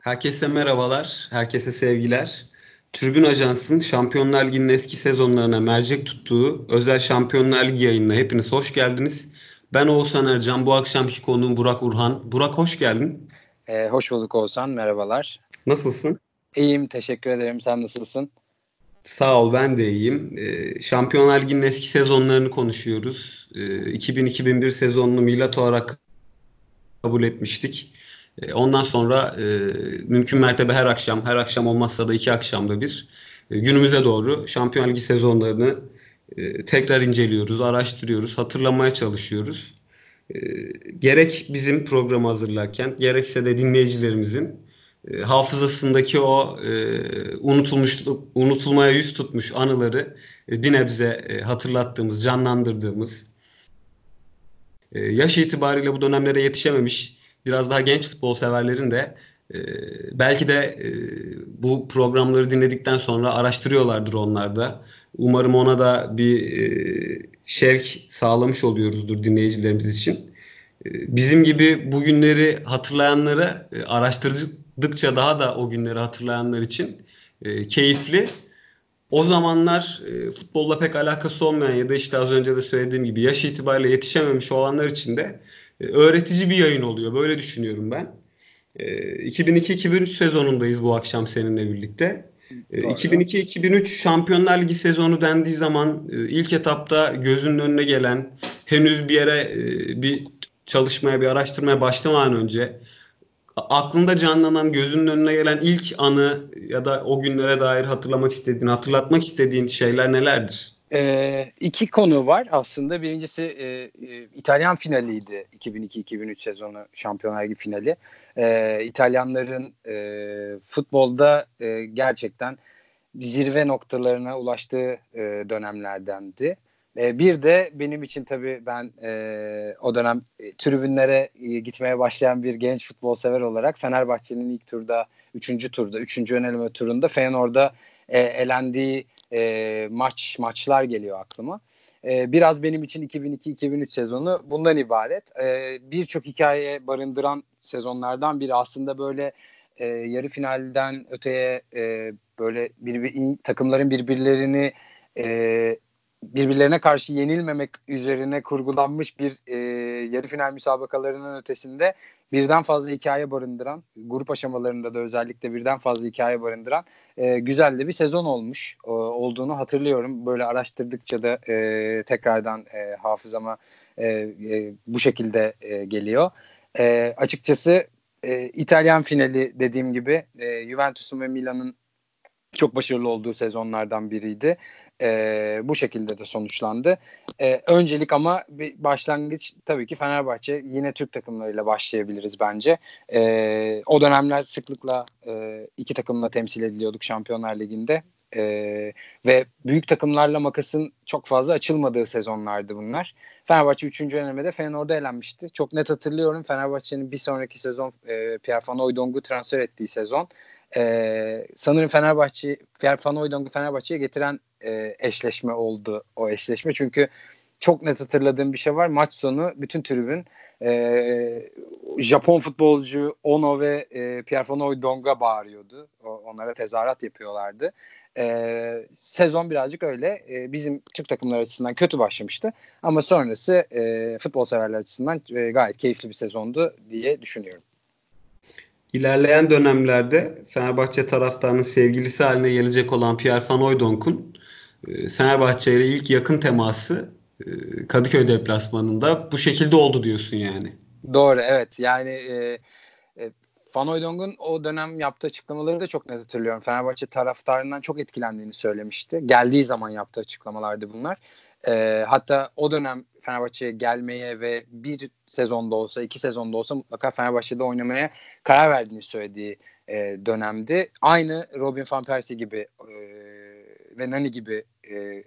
Herkese merhabalar, herkese sevgiler. Tribün Ajans'ın Şampiyonlar Ligi'nin eski sezonlarına mercek tuttuğu özel Şampiyonlar Ligi yayınına hepiniz hoş geldiniz. Ben Oğuzhan Ercan, bu akşamki konuğum Burak Urhan. Burak hoş geldin. Ee, hoş bulduk Oğuzhan, merhabalar. Nasılsın? İyiyim, teşekkür ederim. Sen nasılsın? Sağ ol, ben de iyiyim. Ee, Şampiyonlar Ligi'nin eski sezonlarını konuşuyoruz. Ee, 2000-2001 sezonunu milat olarak kabul etmiştik. E, ondan sonra e, mümkün mertebe her akşam, her akşam olmazsa da iki akşamda bir e, günümüze doğru Şampiyon Ligi sezonlarını e, tekrar inceliyoruz, araştırıyoruz, hatırlamaya çalışıyoruz. E, gerek bizim programı hazırlarken, gerekse de dinleyicilerimizin e, hafızasındaki o e, unutulmuş, unutulmaya yüz tutmuş anıları e, bir nebze e, hatırlattığımız, canlandırdığımız, e, yaş itibariyle bu dönemlere yetişememiş biraz daha genç futbol severlerin de e, belki de e, bu programları dinledikten sonra araştırıyorlardır onlar da. Umarım ona da bir e, şevk sağlamış oluyoruzdur dinleyicilerimiz için. E, bizim gibi bu günleri hatırlayanlara e, araştırdıkça daha da o günleri hatırlayanlar için e, keyifli. O zamanlar e, futbolla pek alakası olmayan ya da işte az önce de söylediğim gibi yaş itibariyle yetişememiş olanlar için de öğretici bir yayın oluyor. Böyle düşünüyorum ben. 2002-2003 e, sezonundayız bu akşam seninle birlikte. 2002-2003 e, Şampiyonlar Ligi sezonu dendiği zaman ilk etapta gözünün önüne gelen henüz bir yere bir çalışmaya bir araştırmaya başlamadan önce aklında canlanan gözünün önüne gelen ilk anı ya da o günlere dair hatırlamak istediğin, hatırlatmak istediğin şeyler nelerdir? E, iki konu var aslında. Birincisi e, İtalyan finaliydi 2002-2003 sezonu Şampiyonlar Ligi finali. E, İtalyanların e, futbolda e, gerçekten zirve noktalarına ulaştığı e, dönemlerdendi. E, bir de benim için tabii ben e, o dönem tribünlere e, gitmeye başlayan bir genç futbol sever olarak Fenerbahçe'nin ilk turda, üçüncü turda, üçüncü yönelme turunda Feyenoord'a e, elendiği e, maç maçlar geliyor aklıma. E, biraz benim için 2002-2003 sezonu bundan ibaret. E, Birçok hikaye barındıran sezonlardan biri aslında böyle e, yarı finalden öteye e, böyle bir, bir, takımların birbirlerini e, birbirlerine karşı yenilmemek üzerine kurgulanmış bir e, yarı final müsabakalarının ötesinde birden fazla hikaye barındıran, grup aşamalarında da özellikle birden fazla hikaye barındıran e, güzel de bir sezon olmuş e, olduğunu hatırlıyorum. Böyle araştırdıkça da e, tekrardan e, hafızama e, e, bu şekilde e, geliyor. E, açıkçası e, İtalyan finali dediğim gibi e, Juventus'un ve Milan'ın çok başarılı olduğu sezonlardan biriydi. E, bu şekilde de sonuçlandı. E, öncelik ama bir başlangıç tabii ki Fenerbahçe. Yine Türk takımlarıyla başlayabiliriz bence. E, o dönemler sıklıkla e, iki takımla temsil ediliyorduk Şampiyonlar Ligi'nde. E, ve büyük takımlarla makasın çok fazla açılmadığı sezonlardı bunlar. Fenerbahçe 3. elemede Feyenoord'a elenmişti. Çok net hatırlıyorum Fenerbahçe'nin bir sonraki sezon e, Pierre Van Hooydonk'u transfer ettiği sezon. E, sanırım Fenerbahçe, Van Hooydonk'u Fenerbahçe'ye getiren e, eşleşme oldu o eşleşme. Çünkü çok net hatırladığım bir şey var. Maç sonu bütün tribün e, Japon futbolcu Ono ve e, Pierre Van Hooydonk'a bağırıyordu. O, onlara tezahürat yapıyorlardı. E, sezon birazcık öyle. E, bizim Türk takımları açısından kötü başlamıştı. Ama sonrası e, futbol severler açısından e, gayet keyifli bir sezondu diye düşünüyorum. İlerleyen dönemlerde Fenerbahçe taraftarının sevgilisi haline gelecek olan Pierre Van Hooydonk'un e, Fenerbahçe ile ilk yakın teması e, Kadıköy deplasmanında bu şekilde oldu diyorsun yani. Doğru evet yani e, Van Hooydonk'un o dönem yaptığı açıklamaları da çok net hatırlıyorum. Fenerbahçe taraftarından çok etkilendiğini söylemişti. Geldiği zaman yaptığı açıklamalardı bunlar. E, hatta o dönem Fenerbahçe'ye gelmeye ve bir sezonda olsa, iki sezonda olsa mutlaka Fenerbahçe'de oynamaya karar verdiğini söylediği e, dönemdi. Aynı Robin van Persie gibi e, ve Nani gibi e,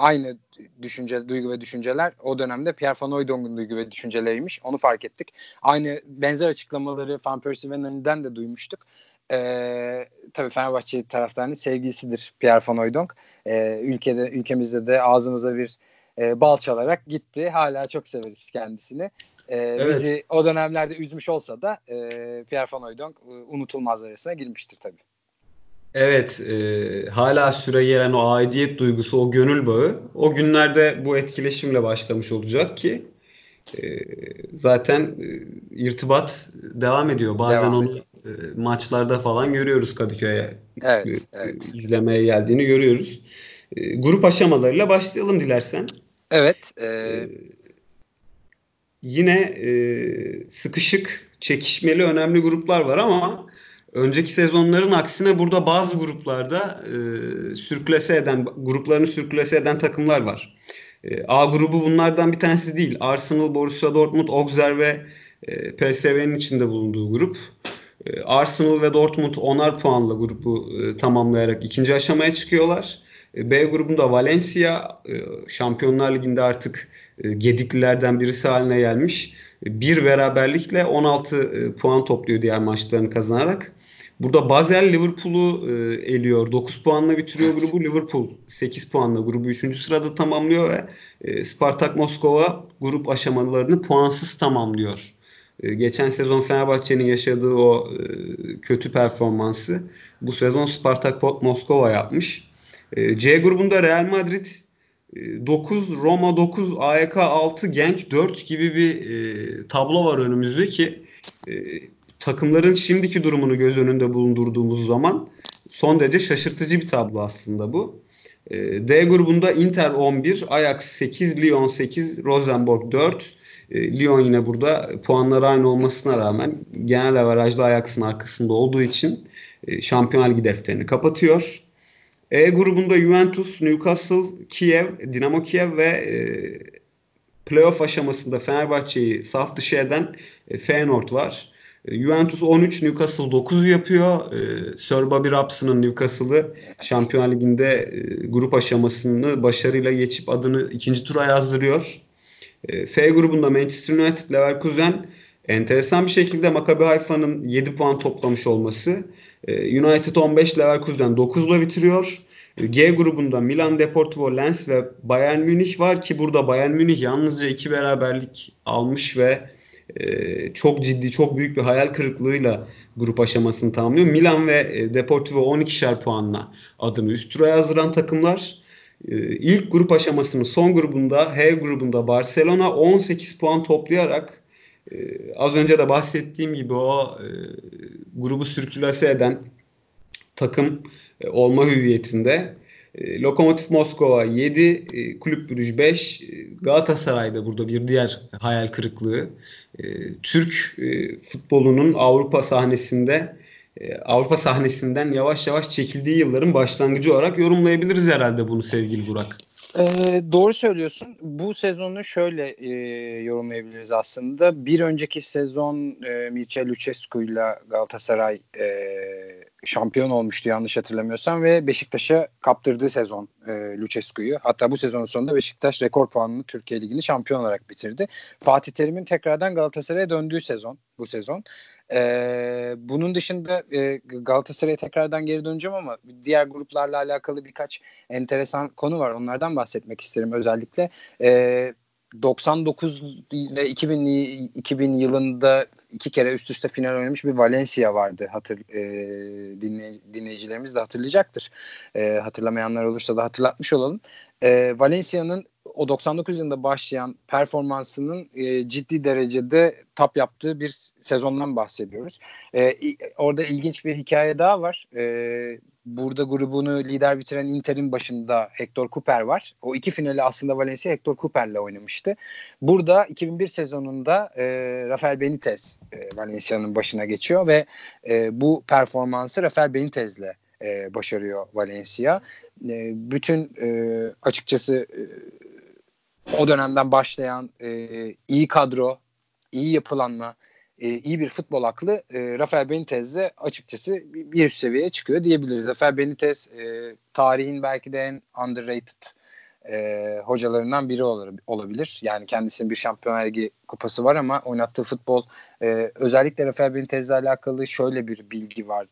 aynı düşünce, duygu ve düşünceler o dönemde Pierre Van Hooydonk'un duygu ve düşünceleriymiş. Onu fark ettik. Aynı benzer açıklamaları Van Persie ve Nani'den de duymuştuk. Ee, tabii Fenerbahçe taraftarının sevgilisidir Pierre Van Hooydonk. Ee, ülkede, ülkemizde de ağzımıza bir e, bal çalarak gitti. Hala çok severiz kendisini. e, evet. bizi o dönemlerde üzmüş olsa da e, Pierre Van Hooydonk e, unutulmaz arasına girmiştir tabii. Evet, e, hala süre gelen o aidiyet duygusu, o gönül bağı o günlerde bu etkileşimle başlamış olacak ki e, zaten e, irtibat devam ediyor. Bazen devam onu e, maçlarda falan görüyoruz Kadıköy'e evet, e, evet. izlemeye geldiğini görüyoruz. E, grup aşamalarıyla başlayalım dilersen. Evet. E... E, yine e, sıkışık, çekişmeli önemli gruplar var ama önceki sezonların aksine burada bazı gruplarda e, sürklese eden, gruplarını sürklese eden takımlar var. E, A grubu bunlardan bir tanesi değil. Arsenal, Borussia Dortmund, Auxerre ve e, PSV'nin içinde bulunduğu grup. E, Arsenal ve Dortmund onar puanla grubu e, tamamlayarak ikinci aşamaya çıkıyorlar. E, B grubunda Valencia e, Şampiyonlar Ligi'nde artık e, gediklilerden birisi haline gelmiş. Bir beraberlikle 16 puan topluyor diğer maçlarını kazanarak. Burada Basel Liverpool'u e, eliyor. 9 puanla bitiriyor grubu. Liverpool 8 puanla grubu 3. sırada tamamlıyor ve e, Spartak Moskova grup aşamalarını puansız tamamlıyor. E, geçen sezon Fenerbahçe'nin yaşadığı o e, kötü performansı bu sezon Spartak Moskova yapmış. E, C grubunda Real Madrid 9, e, Roma 9, AEK 6, Genk 4 gibi bir e, tablo var önümüzde ki e, takımların şimdiki durumunu göz önünde bulundurduğumuz zaman son derece şaşırtıcı bir tablo aslında bu. Ee, D grubunda Inter 11, Ajax 8, Lyon 8, Rosenborg 4. Ee, Lyon yine burada puanları aynı olmasına rağmen genel averajlı Ajax'ın arkasında olduğu için e, Şampiyonlar Ligi defterini kapatıyor. E grubunda Juventus, Newcastle, Kiev, Dinamo Kiev ve e, playoff aşamasında Fenerbahçe'yi saf dışı eden e, Feyenoord var. E, Juventus 13, Newcastle 9 yapıyor. E, Sir Bobby Robson'ın Newcastle'ı Şampiyonlar Ligi'nde e, grup aşamasını başarıyla geçip adını ikinci tura yazdırıyor. E, F grubunda Manchester United, Leverkusen enteresan bir şekilde Maccabi Haifa'nın 7 puan toplamış olması. E, United 15, Leverkusen 9 ile bitiriyor. E, G grubunda Milan, Deportivo, Lens ve Bayern Münih var ki burada Bayern Münih yalnızca iki beraberlik almış ve ee, çok ciddi, çok büyük bir hayal kırıklığıyla grup aşamasını tamamlıyor. Milan ve e, Deportivo 12'şer puanla adını üst tura yazdıran takımlar. Ee, ilk grup aşamasının son grubunda H grubunda Barcelona 18 puan toplayarak e, az önce de bahsettiğim gibi o e, grubu sürkülase eden takım olma hüviyetinde e, Lokomotiv Moskova 7, e, Kulüp Brüj 5, e, Galatasaray'da burada bir diğer hayal kırıklığı. E, Türk e, futbolunun Avrupa sahnesinde e, Avrupa sahnesinden yavaş yavaş çekildiği yılların başlangıcı olarak yorumlayabiliriz herhalde bunu sevgili Burak. Ee, doğru söylüyorsun. Bu sezonu şöyle e, yorumlayabiliriz aslında. Bir önceki sezon e, Mircea Lucescu ile Galatasaray e, şampiyon olmuştu yanlış hatırlamıyorsam ve Beşiktaş'a kaptırdığı sezon e, Lucescu'yu. Hatta bu sezonun sonunda Beşiktaş rekor puanını Türkiye Ligi'ni şampiyon olarak bitirdi. Fatih Terim'in tekrardan Galatasaray'a döndüğü sezon bu sezon. E, bunun dışında e, Galatasaray'a tekrardan geri döneceğim ama diğer gruplarla alakalı birkaç enteresan konu var. Onlardan bahsetmek isterim özellikle. E, 99 ve 2000, 2000 yılında iki kere üst üste final oynamış bir Valencia vardı. Hatır, e, dinley, dinleyicilerimiz de hatırlayacaktır. E, hatırlamayanlar olursa da hatırlatmış olalım. E, Valencia'nın o 99 yılında başlayan performansının e, ciddi derecede tap yaptığı bir sezondan bahsediyoruz. E, orada ilginç bir hikaye daha var. E, burada grubunu lider bitiren Inter'in başında Hector Cooper var. O iki finali aslında Valencia Hector Cooper'le oynamıştı. Burada 2001 sezonunda e, Rafael Benitez e, Valencia'nın başına geçiyor ve e, bu performansı Rafael Benitez'le e, başarıyor Valencia. E, bütün e, açıkçası e, o dönemden başlayan e, iyi kadro, iyi yapılanma, e, iyi bir futbol aklı e, Rafael Benitez'de açıkçası bir üst seviyeye çıkıyor diyebiliriz. Rafael Benitez e, tarihin belki de en underrated e, hocalarından biri olabilir. Yani kendisinin bir Şampiyonlar Ligi kupası var ama oynattığı futbol özellikle Rafael Benitez'le alakalı şöyle bir bilgi var.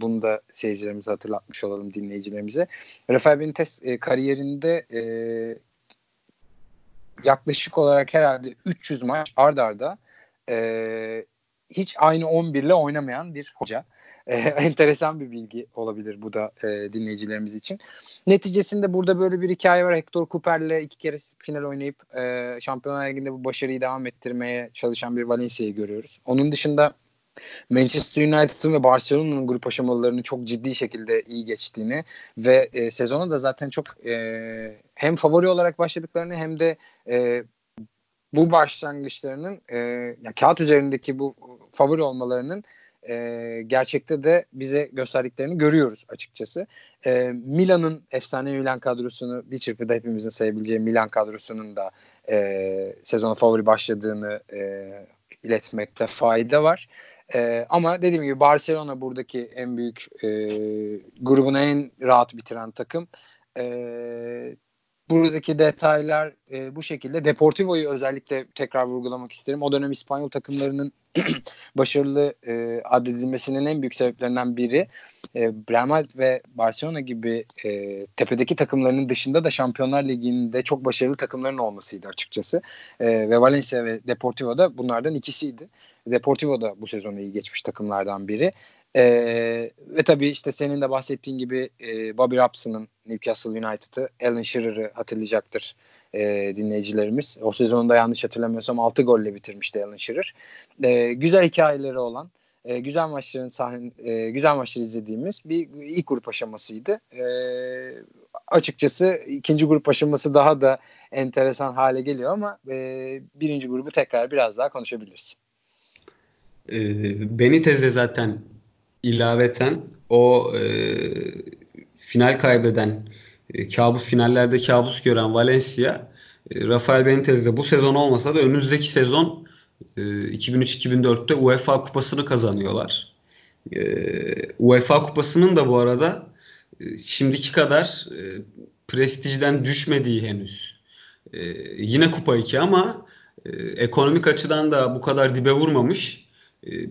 Bunu da seyircilerimize hatırlatmış olalım dinleyicilerimize. Rafael Benitez kariyerinde yaklaşık olarak herhalde 300 maç ard arda e, hiç aynı 11 ile oynamayan bir hoca. E, enteresan bir bilgi olabilir bu da e, dinleyicilerimiz için. Neticesinde burada böyle bir hikaye var. Hector Cooper'le iki kere final oynayıp e, Şampiyonlar Ligi'nde bu başarıyı devam ettirmeye çalışan bir Valencia'yı görüyoruz. Onun dışında Manchester United'ın ve Barcelona'nın grup aşamalarını çok ciddi şekilde iyi geçtiğini ve e, sezona da zaten çok e, hem favori olarak başladıklarını hem de e, bu başlangıçlarının e, yani kağıt üzerindeki bu favori olmalarının e, gerçekte de bize gösterdiklerini görüyoruz açıkçası. E, Milan'ın efsane Milan kadrosunu bir çırpıda hepimizin sayabileceği Milan kadrosunun da e, sezona favori başladığını e, iletmekte fayda var. E, ama dediğim gibi Barcelona buradaki en büyük e, grubunu en rahat bitiren takım. E, buradaki detaylar e, bu şekilde. Deportivo'yu özellikle tekrar vurgulamak isterim. O dönem İspanyol takımlarının başarılı e, addedilmesinin en büyük sebeplerinden biri e, Madrid ve Barcelona gibi e, tepedeki takımlarının dışında da Şampiyonlar Ligi'nde çok başarılı takımların olmasıydı açıkçası. E, ve Valencia ve Deportivo da bunlardan ikisiydi. Deportivo da bu sezonu iyi geçmiş takımlardan biri. Ee, ve tabii işte senin de bahsettiğin gibi e, Bobby Robson'ın Newcastle United'ı Alan Shearer'ı hatırlayacaktır e, dinleyicilerimiz. O sezonda yanlış hatırlamıyorsam 6 golle bitirmişti Alan Shearer. E, güzel hikayeleri olan, e, güzel maçların sahne, e, güzel maçları izlediğimiz bir ilk grup aşamasıydı. E, açıkçası ikinci grup aşaması daha da enteresan hale geliyor ama e, birinci grubu tekrar biraz daha konuşabiliriz. E, Benitez'e zaten ilaveten o e, final kaybeden e, kabus finallerde kabus gören Valencia e, Rafael Benitez de bu sezon olmasa da önümüzdeki sezon e, 2003-2004'te UEFA kupasını kazanıyorlar. E, UEFA kupasının da bu arada e, şimdiki kadar e, prestijden düşmediği henüz. E, yine kupa 2 ama e, ekonomik açıdan da bu kadar dibe vurmamış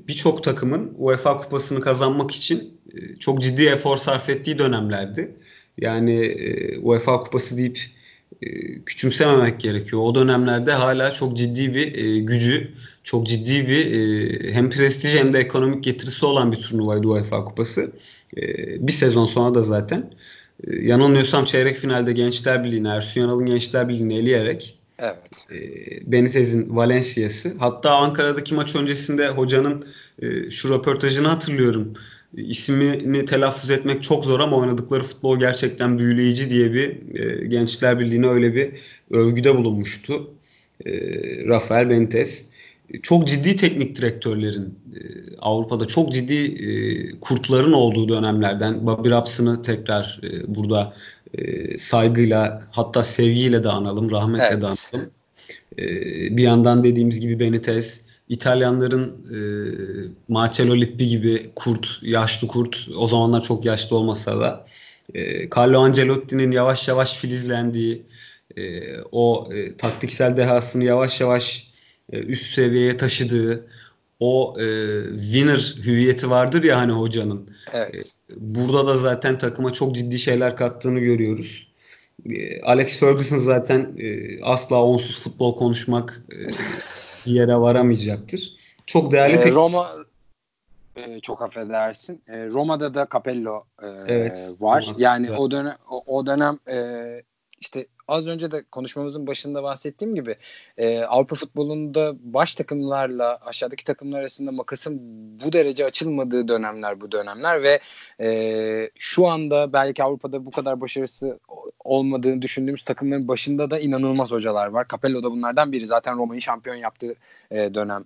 birçok takımın UEFA kupasını kazanmak için e, çok ciddi efor sarf ettiği dönemlerdi. Yani e, UEFA kupası deyip e, küçümsememek gerekiyor. O dönemlerde hala çok ciddi bir gücü, çok ciddi bir hem prestij hem de ekonomik getirisi olan bir turnuvaydı UEFA kupası. Bir sezon sonra da zaten yanılmıyorsam çeyrek finalde Gençler Birliği'ni, Ersun Yanal'ın Gençler Birliği'ni eleyerek Evet. E, Benitez'in Valencia'sı. Hatta Ankara'daki maç öncesinde hocanın e, şu röportajını hatırlıyorum. E, telaffuz etmek çok zor ama oynadıkları futbol gerçekten büyüleyici diye bir e, Gençler Birliği'ne öyle bir övgüde bulunmuştu. E, Rafael Benitez. Çok ciddi teknik direktörlerin e, Avrupa'da çok ciddi e, kurtların olduğu dönemlerden Bobby Robson'ı tekrar e, burada e, saygıyla hatta sevgiyle de analım, rahmetle evet. de analım. E, bir yandan dediğimiz gibi Benitez, İtalyanların e, Marcello Lippi gibi kurt, yaşlı kurt, o zamanlar çok yaşlı olmasa da e, Carlo Ancelotti'nin yavaş yavaş filizlendiği, e, o e, taktiksel dehasını yavaş yavaş e, üst seviyeye taşıdığı, o e, winner hüviyeti vardır ya hani hocanın. Evet. Burada da zaten takıma çok ciddi şeyler kattığını görüyoruz. E, Alex Ferguson zaten e, asla onsuz futbol konuşmak e, bir yere varamayacaktır. Çok değerli e, Roma e, çok affedersin. E, Roma'da da Capello e, evet, var. Yani o dönem o, o dönem e, işte az önce de konuşmamızın başında bahsettiğim gibi e, Avrupa futbolunda baş takımlarla aşağıdaki takımlar arasında makasın bu derece açılmadığı dönemler bu dönemler ve e, şu anda belki Avrupa'da bu kadar başarısı olmadığını düşündüğümüz takımların başında da inanılmaz hocalar var. Capello da bunlardan biri. Zaten Roma'yı şampiyon yaptığı e, dönem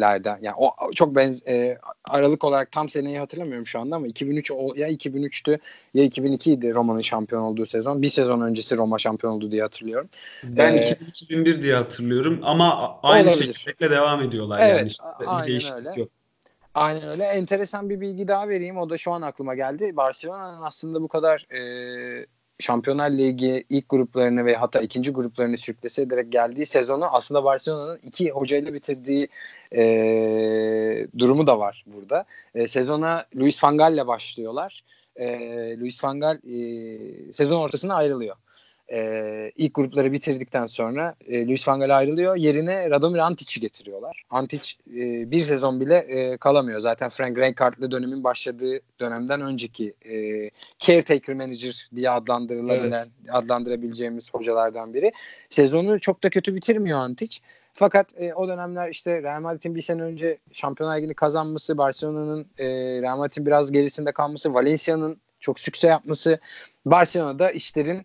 lerden yani o çok benz e, aralık olarak tam seneyi hatırlamıyorum şu anda ama 2003 ya 2003'tü ya 2002 idi Roma'nın şampiyon olduğu sezon. Bir sezon öncesi Roma şampiyon oldu diye hatırlıyorum. Ben ee, 2001 diye hatırlıyorum ama aynı olabilir. şekilde devam ediyorlar evet, yani işte bir değişiklik öyle. yok. Aynen öyle. Enteresan bir bilgi daha vereyim. O da şu an aklıma geldi. Barcelona'nın aslında bu kadar e, Şampiyonlar Ligi ilk gruplarını ve hatta ikinci gruplarını sürüklese direkt geldiği sezonu aslında Barcelona'nın iki hocayla bitirdiği e, durumu da var burada. E, sezona Luis Van Gaal'le başlıyorlar. E, Luis Van Gaal e, sezon ortasında ayrılıyor. E, ilk grupları bitirdikten sonra e, Luis Van Gaal ayrılıyor. Yerine Radomir Antic'i getiriyorlar. Antic e, bir sezon bile e, kalamıyor. Zaten Frank Rijkaard'lı dönemin başladığı dönemden önceki e, caretaker manager diye adlandırılabilen, evet. adlandırabileceğimiz hocalardan biri. Sezonu çok da kötü bitirmiyor Antic. Fakat e, o dönemler işte Real Madrid'in bir sene önce Şampiyonlar Ligi'ni kazanması, Barcelona'nın e, Real Madrid'in biraz gerisinde kalması, Valencia'nın çok sükse yapması, Barcelona'da işlerin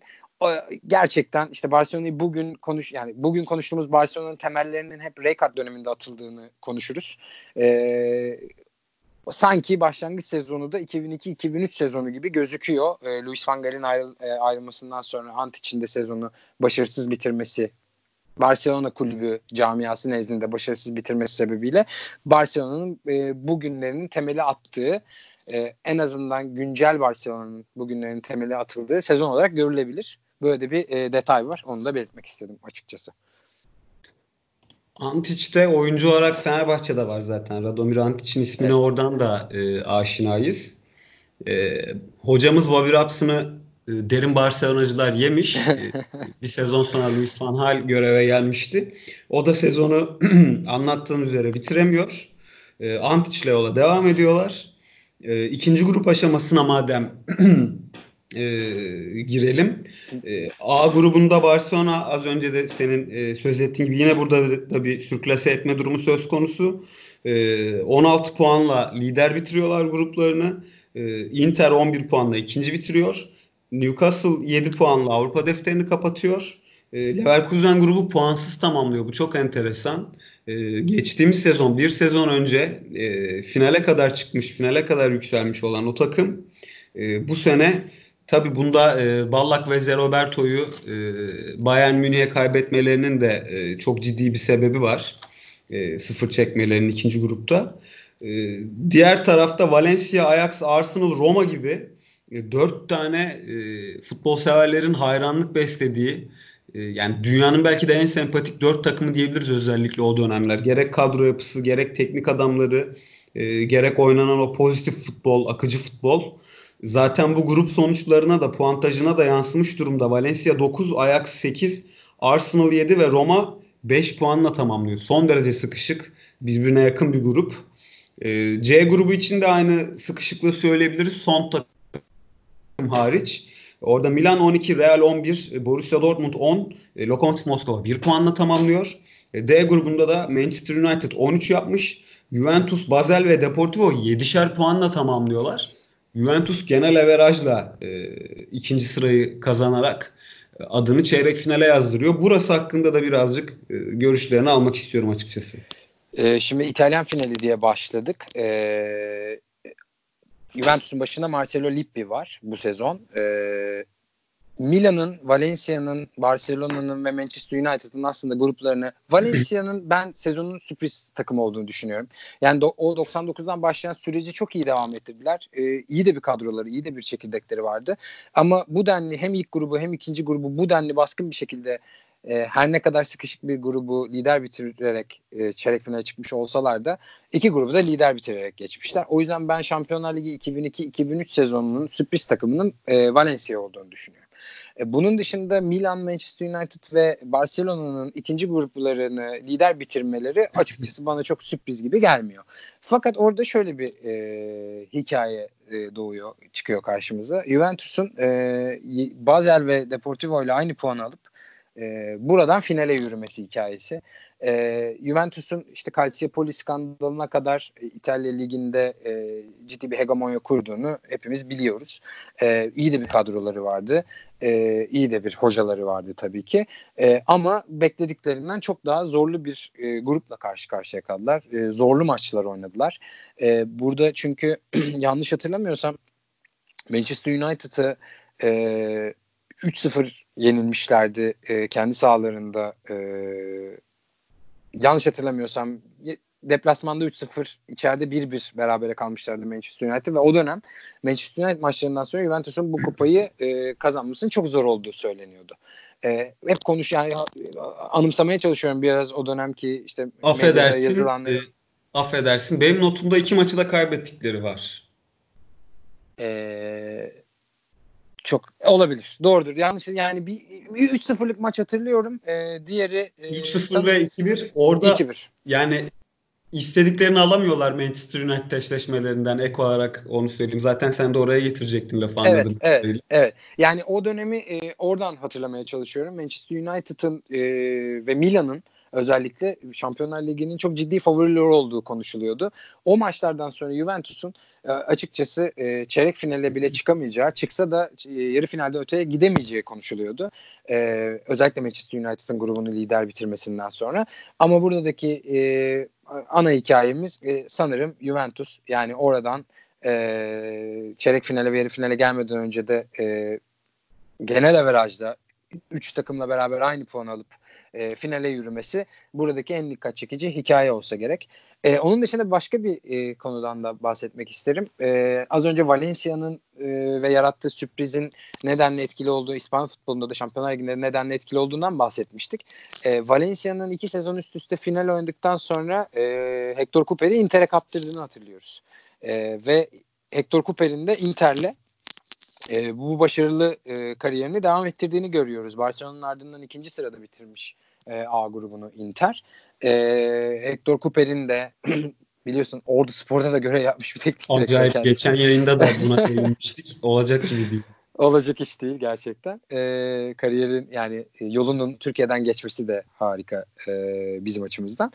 gerçekten işte Barcelona'yı bugün konuş yani bugün konuştuğumuz Barcelona'nın temellerinin hep Rijkaard döneminde atıldığını konuşuruz. Ee, sanki başlangıç sezonu da 2002-2003 sezonu gibi gözüküyor. Ee, Luis Van Gaal'in ayrıl, e, ayrılmasından sonra Ant içinde sezonu başarısız bitirmesi Barcelona kulübü camiası nezdinde başarısız bitirmesi sebebiyle Barcelona'nın e, bugünlerinin temeli attığı e, en azından güncel Barcelona'nın bugünlerinin temeli atıldığı sezon olarak görülebilir. Böyle de bir e, detay var. Onu da belirtmek istedim açıkçası. Antic'te oyuncu olarak Fenerbahçe'de var zaten. Radomir Antic'in ismine evet. oradan da e, aşinayız. E, hocamız Bobby Robson'ı e, derin Barcelonacılar yemiş. E, bir sezon sonra Luis Van Gaal göreve gelmişti. O da sezonu anlattığım üzere bitiremiyor. E, Antic'le yola devam ediyorlar. E, ikinci grup aşamasına madem e, girelim. E, A grubunda Barcelona az önce de senin e, söz ettiğin gibi yine burada da bir sürklase etme durumu söz konusu. E, 16 puanla lider bitiriyorlar gruplarını. E, Inter 11 puanla ikinci bitiriyor. Newcastle 7 puanla Avrupa defterini kapatıyor. E, Leverkusen grubu puansız tamamlıyor. Bu çok enteresan. E, geçtiğimiz sezon, bir sezon önce e, finale kadar çıkmış, finale kadar yükselmiş olan o takım e, bu sene Tabi bunda e, Ballack ve Zeroberto'yu e, Bayern Münih'e kaybetmelerinin de e, çok ciddi bir sebebi var. E, sıfır çekmelerinin ikinci grupta. E, diğer tarafta Valencia, Ajax, Arsenal, Roma gibi e, dört tane e, futbol severlerin hayranlık beslediği e, yani dünyanın belki de en sempatik dört takımı diyebiliriz özellikle o dönemler. Gerek kadro yapısı, gerek teknik adamları, e, gerek oynanan o pozitif futbol, akıcı futbol Zaten bu grup sonuçlarına da puantajına da yansımış durumda. Valencia 9, Ajax 8, Arsenal 7 ve Roma 5 puanla tamamlıyor. Son derece sıkışık, birbirine yakın bir grup. Ee, C grubu için de aynı sıkışıklığı söyleyebiliriz. Son takım hariç. Orada Milan 12, Real 11, Borussia Dortmund 10, e, Lokomotiv Moskova 1 puanla tamamlıyor. E, D grubunda da Manchester United 13 yapmış. Juventus, Basel ve Deportivo 7'şer puanla tamamlıyorlar. Juventus genel averajla e, ikinci sırayı kazanarak e, adını çeyrek finale yazdırıyor. Burası hakkında da birazcık e, görüşlerini almak istiyorum açıkçası. E, şimdi İtalyan finali diye başladık. E, Juventus'un başında Marcelo Lippi var bu sezon. E, Milan'ın, Valencia'nın, Barcelona'nın ve Manchester United'ın aslında gruplarını Valencia'nın ben sezonun sürpriz takım olduğunu düşünüyorum. Yani do, o 99'dan başlayan süreci çok iyi devam ettirdiler. Ee, iyi de bir kadroları, iyi de bir çekirdekleri vardı. Ama bu denli hem ilk grubu hem ikinci grubu bu denli baskın bir şekilde e, her ne kadar sıkışık bir grubu lider bitirerek e, çeyrek finale çıkmış olsalar da iki grubu da lider bitirerek geçmişler. O yüzden ben Şampiyonlar Ligi 2002-2003 sezonunun sürpriz takımının e, Valencia olduğunu düşünüyorum. E, bunun dışında Milan, Manchester United ve Barcelona'nın ikinci gruplarını lider bitirmeleri açıkçası bana çok sürpriz gibi gelmiyor. Fakat orada şöyle bir e, hikaye e, doğuyor, çıkıyor karşımıza. Juventus'un e, Basel ve Deportivo ile aynı puanı alıp e, buradan finale yürümesi hikayesi. E, Juventus'un işte Calciopoli skandalına kadar e, İtalya Ligi'nde e, ciddi bir hegemonya kurduğunu hepimiz biliyoruz. E, iyi de bir kadroları vardı. E, iyi de bir hocaları vardı tabii ki. E, ama beklediklerinden çok daha zorlu bir e, grupla karşı karşıya kaldılar. E, zorlu maçlar oynadılar. E, burada çünkü yanlış hatırlamıyorsam Manchester United'ı e, 3-0 yenilmişlerdi e, kendi sahalarında. E, yanlış hatırlamıyorsam deplasmanda 3-0 içeride 1-1 berabere kalmışlardı Manchester United ve o dönem Manchester United maçlarından sonra Juventus'un bu kupayı e, kazanmasının çok zor olduğu söyleniyordu. E, hep konuş yani anımsamaya çalışıyorum biraz o dönemki işte affedersin, yazılanları. E, affedersin benim notumda iki maçı da kaybettikleri var. Eee Çok olabilir. Doğrudur. Yanlış yani bir, bir 3-0'lık maç hatırlıyorum. Ee, diğeri e, 3-0 ve 2-1 orada 2-1. yani istediklerini alamıyorlar Manchester United eşleşmelerinden ek olarak onu söyleyeyim. Zaten sen de oraya getirecektin lafı evet, anladım. Evet, evet, evet. Yani o dönemi e, oradan hatırlamaya çalışıyorum. Manchester United'ın e, ve Milan'ın özellikle Şampiyonlar Ligi'nin çok ciddi favorileri olduğu konuşuluyordu. O maçlardan sonra Juventus'un e, açıkçası e, çeyrek finale bile çıkamayacağı, çıksa da e, yarı finalde öteye gidemeyeceği konuşuluyordu. Özellikle Manchester United'ın grubunu lider bitirmesinden sonra. Ama buradaki ana hikayemiz sanırım Juventus. Yani oradan çeyrek finale ve yarı finale gelmeden önce de genel averajda 3 takımla beraber aynı puan alıp e, finale yürümesi buradaki en dikkat çekici hikaye olsa gerek. E, onun dışında başka bir e, konudan da bahsetmek isterim. E, az önce Valencia'nın e, ve yarattığı sürprizin nedenle etkili olduğu, İspanya futbolunda da Şampiyonlar Ligi'nde nedenle etkili olduğundan bahsetmiştik. E, Valencia'nın iki sezon üst üste final oynadıktan sonra e, Hector Cooper'i Inter'e kaptırdığını hatırlıyoruz. E, ve Hector Cooper'in de Inter'le e, bu başarılı e, kariyerini devam ettirdiğini görüyoruz. Barcelona'nın ardından ikinci sırada bitirmiş e, A grubunu Inter. E, Hector Cooper'in de biliyorsun Ordu Spor'da da göre yapmış bir teknik direktör. Acayip. Geçen yayında da buna değinmiştik. Olacak gibi değil. Olacak iş değil gerçekten. E, kariyerin yani e, yolunun Türkiye'den geçmesi de harika e, bizim açımızdan.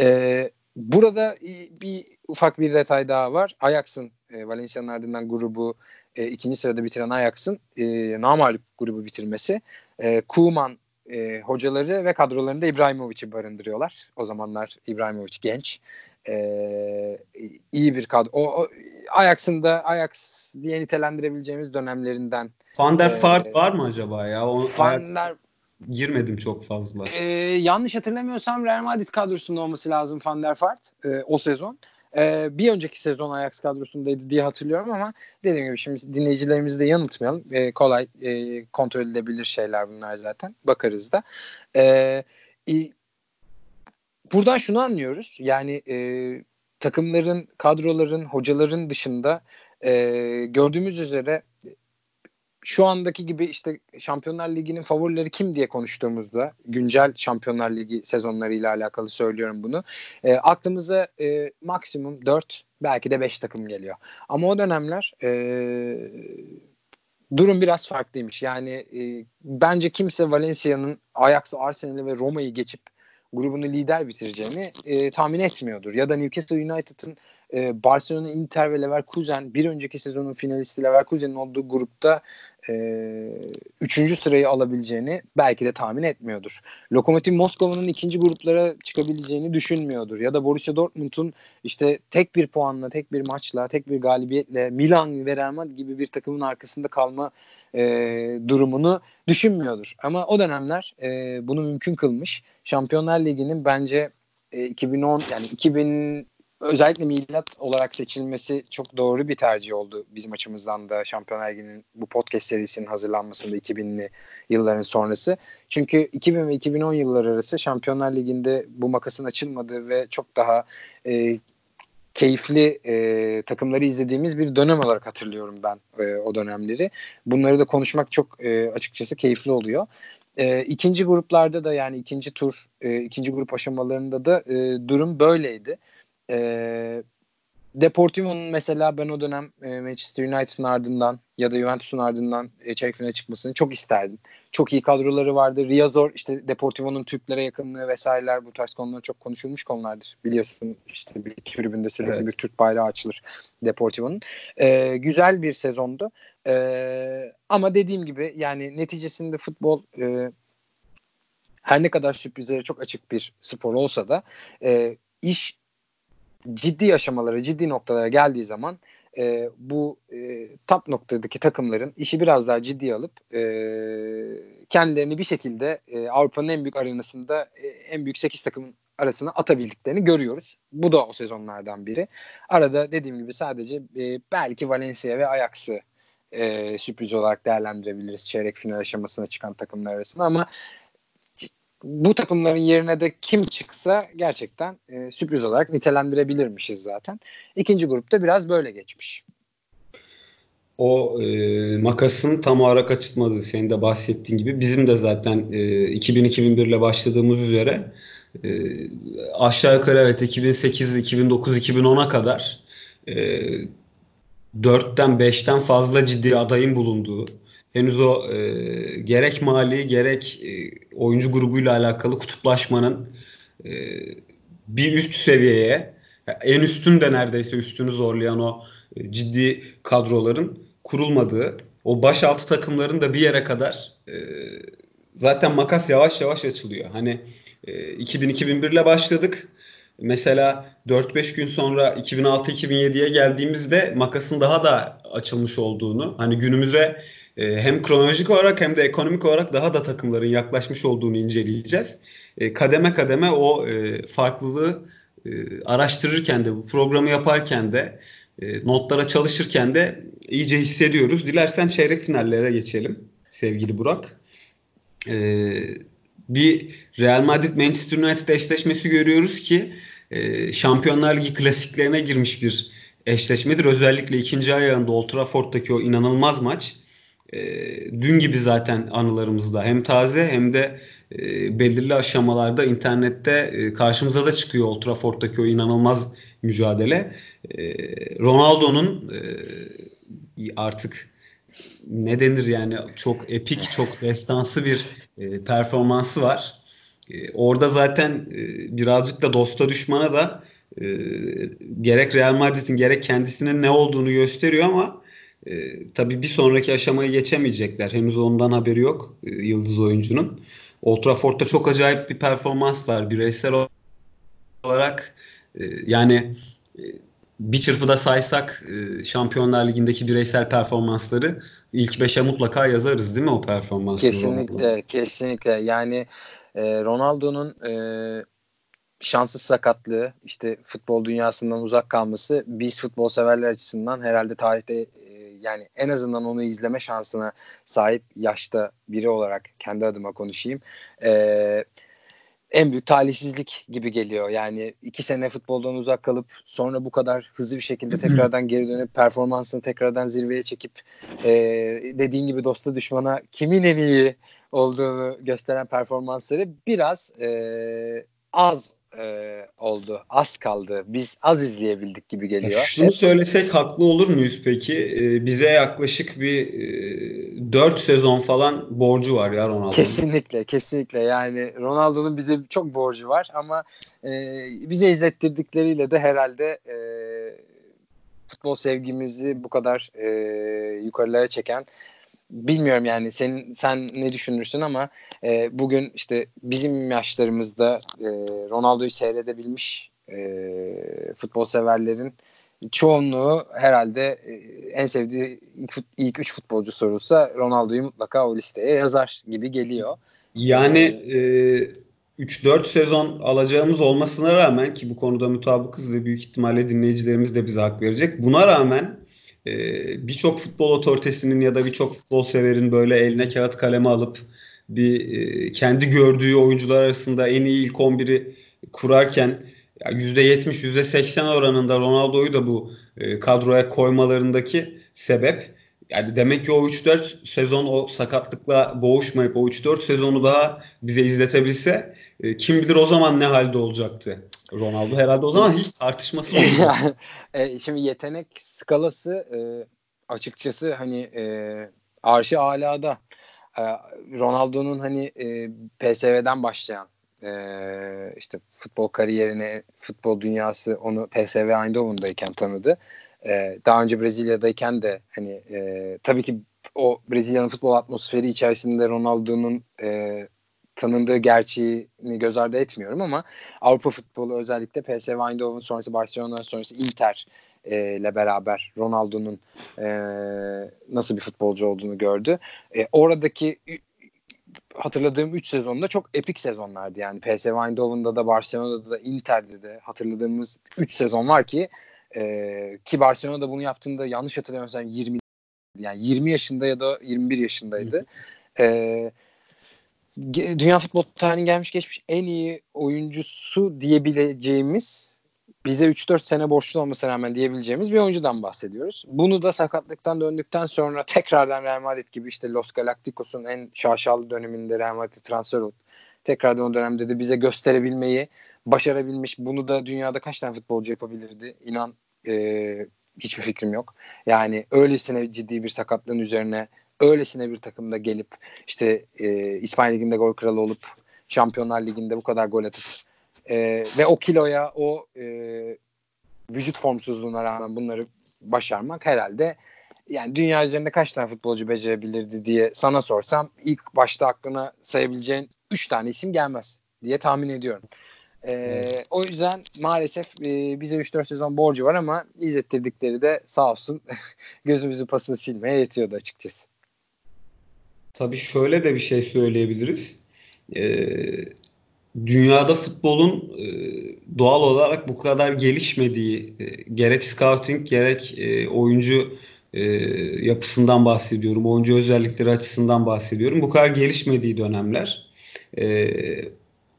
E, burada bir ufak bir detay daha var. Ajax'ın e, Valencia'nın ardından grubu e, ikinci sırada bitiren Ajax'ın e, namalip grubu bitirmesi. E, Kuman e, hocaları ve kadrolarında İbrahimovic'i barındırıyorlar. O zamanlar İbrahimovic genç. E, iyi bir kadro. O, o Ajax'ın da Ajax diye nitelendirebileceğimiz dönemlerinden. Van der Vaart e, var mı acaba ya? O, Van der girmedim çok fazla. E, yanlış hatırlamıyorsam Real Madrid kadrosunda olması lazım Van der Vaart e, o sezon. Ee, bir önceki sezon Ajax kadrosundaydı diye hatırlıyorum ama dediğim gibi şimdi dinleyicilerimizi de yanıltmayalım. Ee, kolay e, kontrol edilebilir şeyler bunlar zaten. Bakarız da. Ee, e, buradan şunu anlıyoruz. Yani e, takımların, kadroların, hocaların dışında e, gördüğümüz üzere şu andaki gibi işte Şampiyonlar Ligi'nin favorileri kim diye konuştuğumuzda güncel Şampiyonlar Ligi sezonlarıyla alakalı söylüyorum bunu. E, aklımıza e, maksimum 4 belki de 5 takım geliyor. Ama o dönemler e, durum biraz farklıymış. Yani e, bence kimse Valencia'nın Ajax, Arsenal'i ve Roma'yı geçip grubunu lider bitireceğini e, tahmin etmiyordur. Ya da Newcastle United'ın e, Barcelona, Inter ve Leverkusen bir önceki sezonun finalisti Leverkusen'in olduğu grupta e, üçüncü sırayı alabileceğini belki de tahmin etmiyordur. Lokomotiv Moskova'nın ikinci gruplara çıkabileceğini düşünmüyordur. Ya da Borussia Dortmund'un işte tek bir puanla, tek bir maçla, tek bir galibiyetle Milan ve Real Madrid gibi bir takımın arkasında kalma e, durumunu düşünmüyordur. Ama o dönemler e, bunu mümkün kılmış. Şampiyonlar Ligi'nin bence e, 2010 yani 2000 özellikle milat olarak seçilmesi çok doğru bir tercih oldu bizim açımızdan da Şampiyonlar Ligi'nin bu podcast serisinin hazırlanmasında 2000'li yılların sonrası. Çünkü 2000 ve 2010 yılları arası Şampiyonlar Ligi'nde bu makasın açılmadığı ve çok daha e, keyifli e, takımları izlediğimiz bir dönem olarak hatırlıyorum ben e, o dönemleri. Bunları da konuşmak çok e, açıkçası keyifli oluyor. E, ikinci gruplarda da yani ikinci tur, e, ikinci grup aşamalarında da e, durum böyleydi. E, Deportivo'nun mesela ben o dönem e, Manchester United'ın ardından ya da Juventus'un ardından e, çeyrek finale çıkmasını çok isterdim. Çok iyi kadroları vardı. Riazor işte Deportivo'nun Türklere yakınlığı vesaireler bu tarz konular çok konuşulmuş konulardır. Biliyorsun işte bir tribünde sürekli evet. bir Türk bayrağı açılır Deportivo'nun. E, güzel bir sezondu. E, ama dediğim gibi yani neticesinde futbol e, her ne kadar sürprizlere çok açık bir spor olsa da e, iş ciddi aşamalara, ciddi noktalara geldiği zaman e, bu e, top noktadaki takımların işi biraz daha ciddi alıp e, kendilerini bir şekilde e, Avrupa'nın en büyük arenasında e, en büyük 8 takımın arasına atabildiklerini görüyoruz. Bu da o sezonlardan biri. Arada dediğim gibi sadece e, belki Valencia ve Ajax'ı e, sürpriz olarak değerlendirebiliriz çeyrek final aşamasına çıkan takımlar arasında ama bu takımların yerine de kim çıksa gerçekten e, sürpriz olarak nitelendirebilirmişiz zaten. İkinci grupta biraz böyle geçmiş. o e, makasın tam olarak açılmadığı senin de bahsettiğin gibi bizim de zaten e, 2000-2001 ile başladığımız üzere e, aşağı yukarı evet 2008, 2009, 2010'a kadar e, 4'ten 5'ten fazla ciddi adayın bulunduğu henüz o e, gerek mali gerek e, oyuncu grubuyla alakalı kutuplaşmanın e, bir üst seviyeye en üstün de neredeyse üstünü zorlayan o e, ciddi kadroların kurulmadığı o başaltı takımların da bir yere kadar e, zaten makas yavaş yavaş açılıyor. Hani e, 2000-2001 ile başladık. Mesela 4-5 gün sonra 2006-2007'ye geldiğimizde makasın daha da açılmış olduğunu, hani günümüze e, hem kronolojik olarak hem de ekonomik olarak daha da takımların yaklaşmış olduğunu inceleyeceğiz. E, kademe kademe o e, farklılığı e, araştırırken de bu programı yaparken de e, notlara çalışırken de iyice hissediyoruz. Dilersen çeyrek finallere geçelim sevgili Burak. E, bir Real Madrid Manchester United eşleşmesi görüyoruz ki e, Şampiyonlar Ligi klasiklerine girmiş bir eşleşmedir. Özellikle ikinci ayağında Old Trafford'daki o inanılmaz maç e, dün gibi zaten anılarımızda hem taze hem de e, belirli aşamalarda internette e, karşımıza da çıkıyor Old Trafford'daki o inanılmaz mücadele. E, Ronaldo'nun e, artık ne denir yani çok epik, çok destansı bir performansı var. Orada zaten birazcık da dosta düşmana da gerek Real Madrid'in gerek kendisinin ne olduğunu gösteriyor ama e, tabii bir sonraki aşamayı geçemeyecekler. Henüz ondan haberi yok e, yıldız oyuncunun. Old Trafford'da çok acayip bir performans var. Bireysel olarak e, yani e, bir çırpıda saysak e, Şampiyonlar Ligi'ndeki bireysel performansları ilk beşe mutlaka yazarız değil mi o performansı? Kesinlikle, Ronaldo? kesinlikle. Yani e, Ronaldo'nun e, şanssız sakatlığı, işte futbol dünyasından uzak kalması biz futbol severler açısından herhalde tarihte e, yani en azından onu izleme şansına sahip yaşta biri olarak kendi adıma konuşayım. Eee en büyük talihsizlik gibi geliyor. Yani iki sene futboldan uzak kalıp sonra bu kadar hızlı bir şekilde tekrardan geri dönüp performansını tekrardan zirveye çekip e, dediğin gibi dosta düşmana kimin en iyi olduğunu gösteren performansları biraz e, az e, oldu. Az kaldı. Biz az izleyebildik gibi geliyor. Şunu Hep... söylesek haklı olur muyuz peki? Ee, bize yaklaşık bir e, 4 sezon falan borcu var ya Ronaldo'nun. Kesinlikle, kesinlikle. Yani Ronaldo'nun bize çok borcu var ama e, bize izlettirdikleriyle de herhalde e, futbol sevgimizi bu kadar e, yukarılara çeken bilmiyorum yani sen sen ne düşünürsün ama e, bugün işte bizim yaşlarımızda e, Ronaldo'yu seyredebilmiş e, futbol severlerin çoğunluğu herhalde e, en sevdiği ilk, ilk üç futbolcu sorulsa Ronaldo'yu mutlaka o listeye yazar gibi geliyor. Yani e, 3-4 sezon alacağımız olmasına rağmen ki bu konuda mutabıkız ve büyük ihtimalle dinleyicilerimiz de bize hak verecek. Buna rağmen e, birçok futbol otoritesinin ya da birçok futbol severin böyle eline kağıt kaleme alıp bir e, kendi gördüğü oyuncular arasında en iyi ilk 11'i kurarken %70 %80 oranında Ronaldo'yu da bu e, kadroya koymalarındaki sebep yani demek ki o 3-4 sezon o sakatlıkla boğuşmayıp o 3-4 sezonu daha bize izletebilse e, kim bilir o zaman ne halde olacaktı. Ronaldo herhalde o zaman hiç tartışması olmayacak. e, şimdi yetenek skalası e, açıkçası hani e, arşı alada. E, Ronaldo'nun hani e, PSV'den başlayan e, işte futbol kariyerine, futbol dünyası onu PSV Eindhoven'dayken tanıdı. E, daha önce Brezilya'dayken de hani e, tabii ki o Brezilya'nın futbol atmosferi içerisinde Ronaldo'nun e, tanındığı gerçeğini göz ardı etmiyorum ama Avrupa futbolu özellikle PSV Eindhoven sonrası Barcelona sonrası Inter e, ile beraber Ronaldo'nun e, nasıl bir futbolcu olduğunu gördü. E, oradaki hatırladığım 3 sezonda çok epik sezonlardı. Yani PSV Eindhoven'da da Barcelona'da da Inter'de de hatırladığımız 3 sezon var ki e, ki Barcelona'da bunu yaptığında yanlış hatırlamıyorsam 20 yani 20 yaşında ya da 21 yaşındaydı. e, dünya futbol tarihinin gelmiş geçmiş en iyi oyuncusu diyebileceğimiz bize 3-4 sene borçlu olmasına rağmen diyebileceğimiz bir oyuncudan bahsediyoruz. Bunu da sakatlıktan döndükten sonra tekrardan Real Madrid gibi işte Los Galacticos'un en şaşalı döneminde Real Madrid transfer oldu. Tekrardan o dönemde de bize gösterebilmeyi başarabilmiş. Bunu da dünyada kaç tane futbolcu yapabilirdi? İnan e, hiçbir fikrim yok. Yani öylesine ciddi bir sakatlığın üzerine öylesine bir takımda gelip işte e, İspanya Ligi'nde gol kralı olup Şampiyonlar Ligi'nde bu kadar gol atıp e, ve o kiloya o e, vücut formsuzluğuna rağmen bunları başarmak herhalde yani dünya üzerinde kaç tane futbolcu becerebilirdi diye sana sorsam ilk başta aklına sayabileceğin 3 tane isim gelmez diye tahmin ediyorum. Ee, o yüzden maalesef e, bize 3-4 sezon borcu var ama izlettirdikleri de sağ olsun gözümüzü pasını silmeye yetiyordu açıkçası. Tabii şöyle de bir şey söyleyebiliriz. Ee, dünyada futbolun e, doğal olarak bu kadar gelişmediği e, gerek scouting gerek e, oyuncu e, yapısından bahsediyorum. Oyuncu özellikleri açısından bahsediyorum. Bu kadar gelişmediği dönemler. E,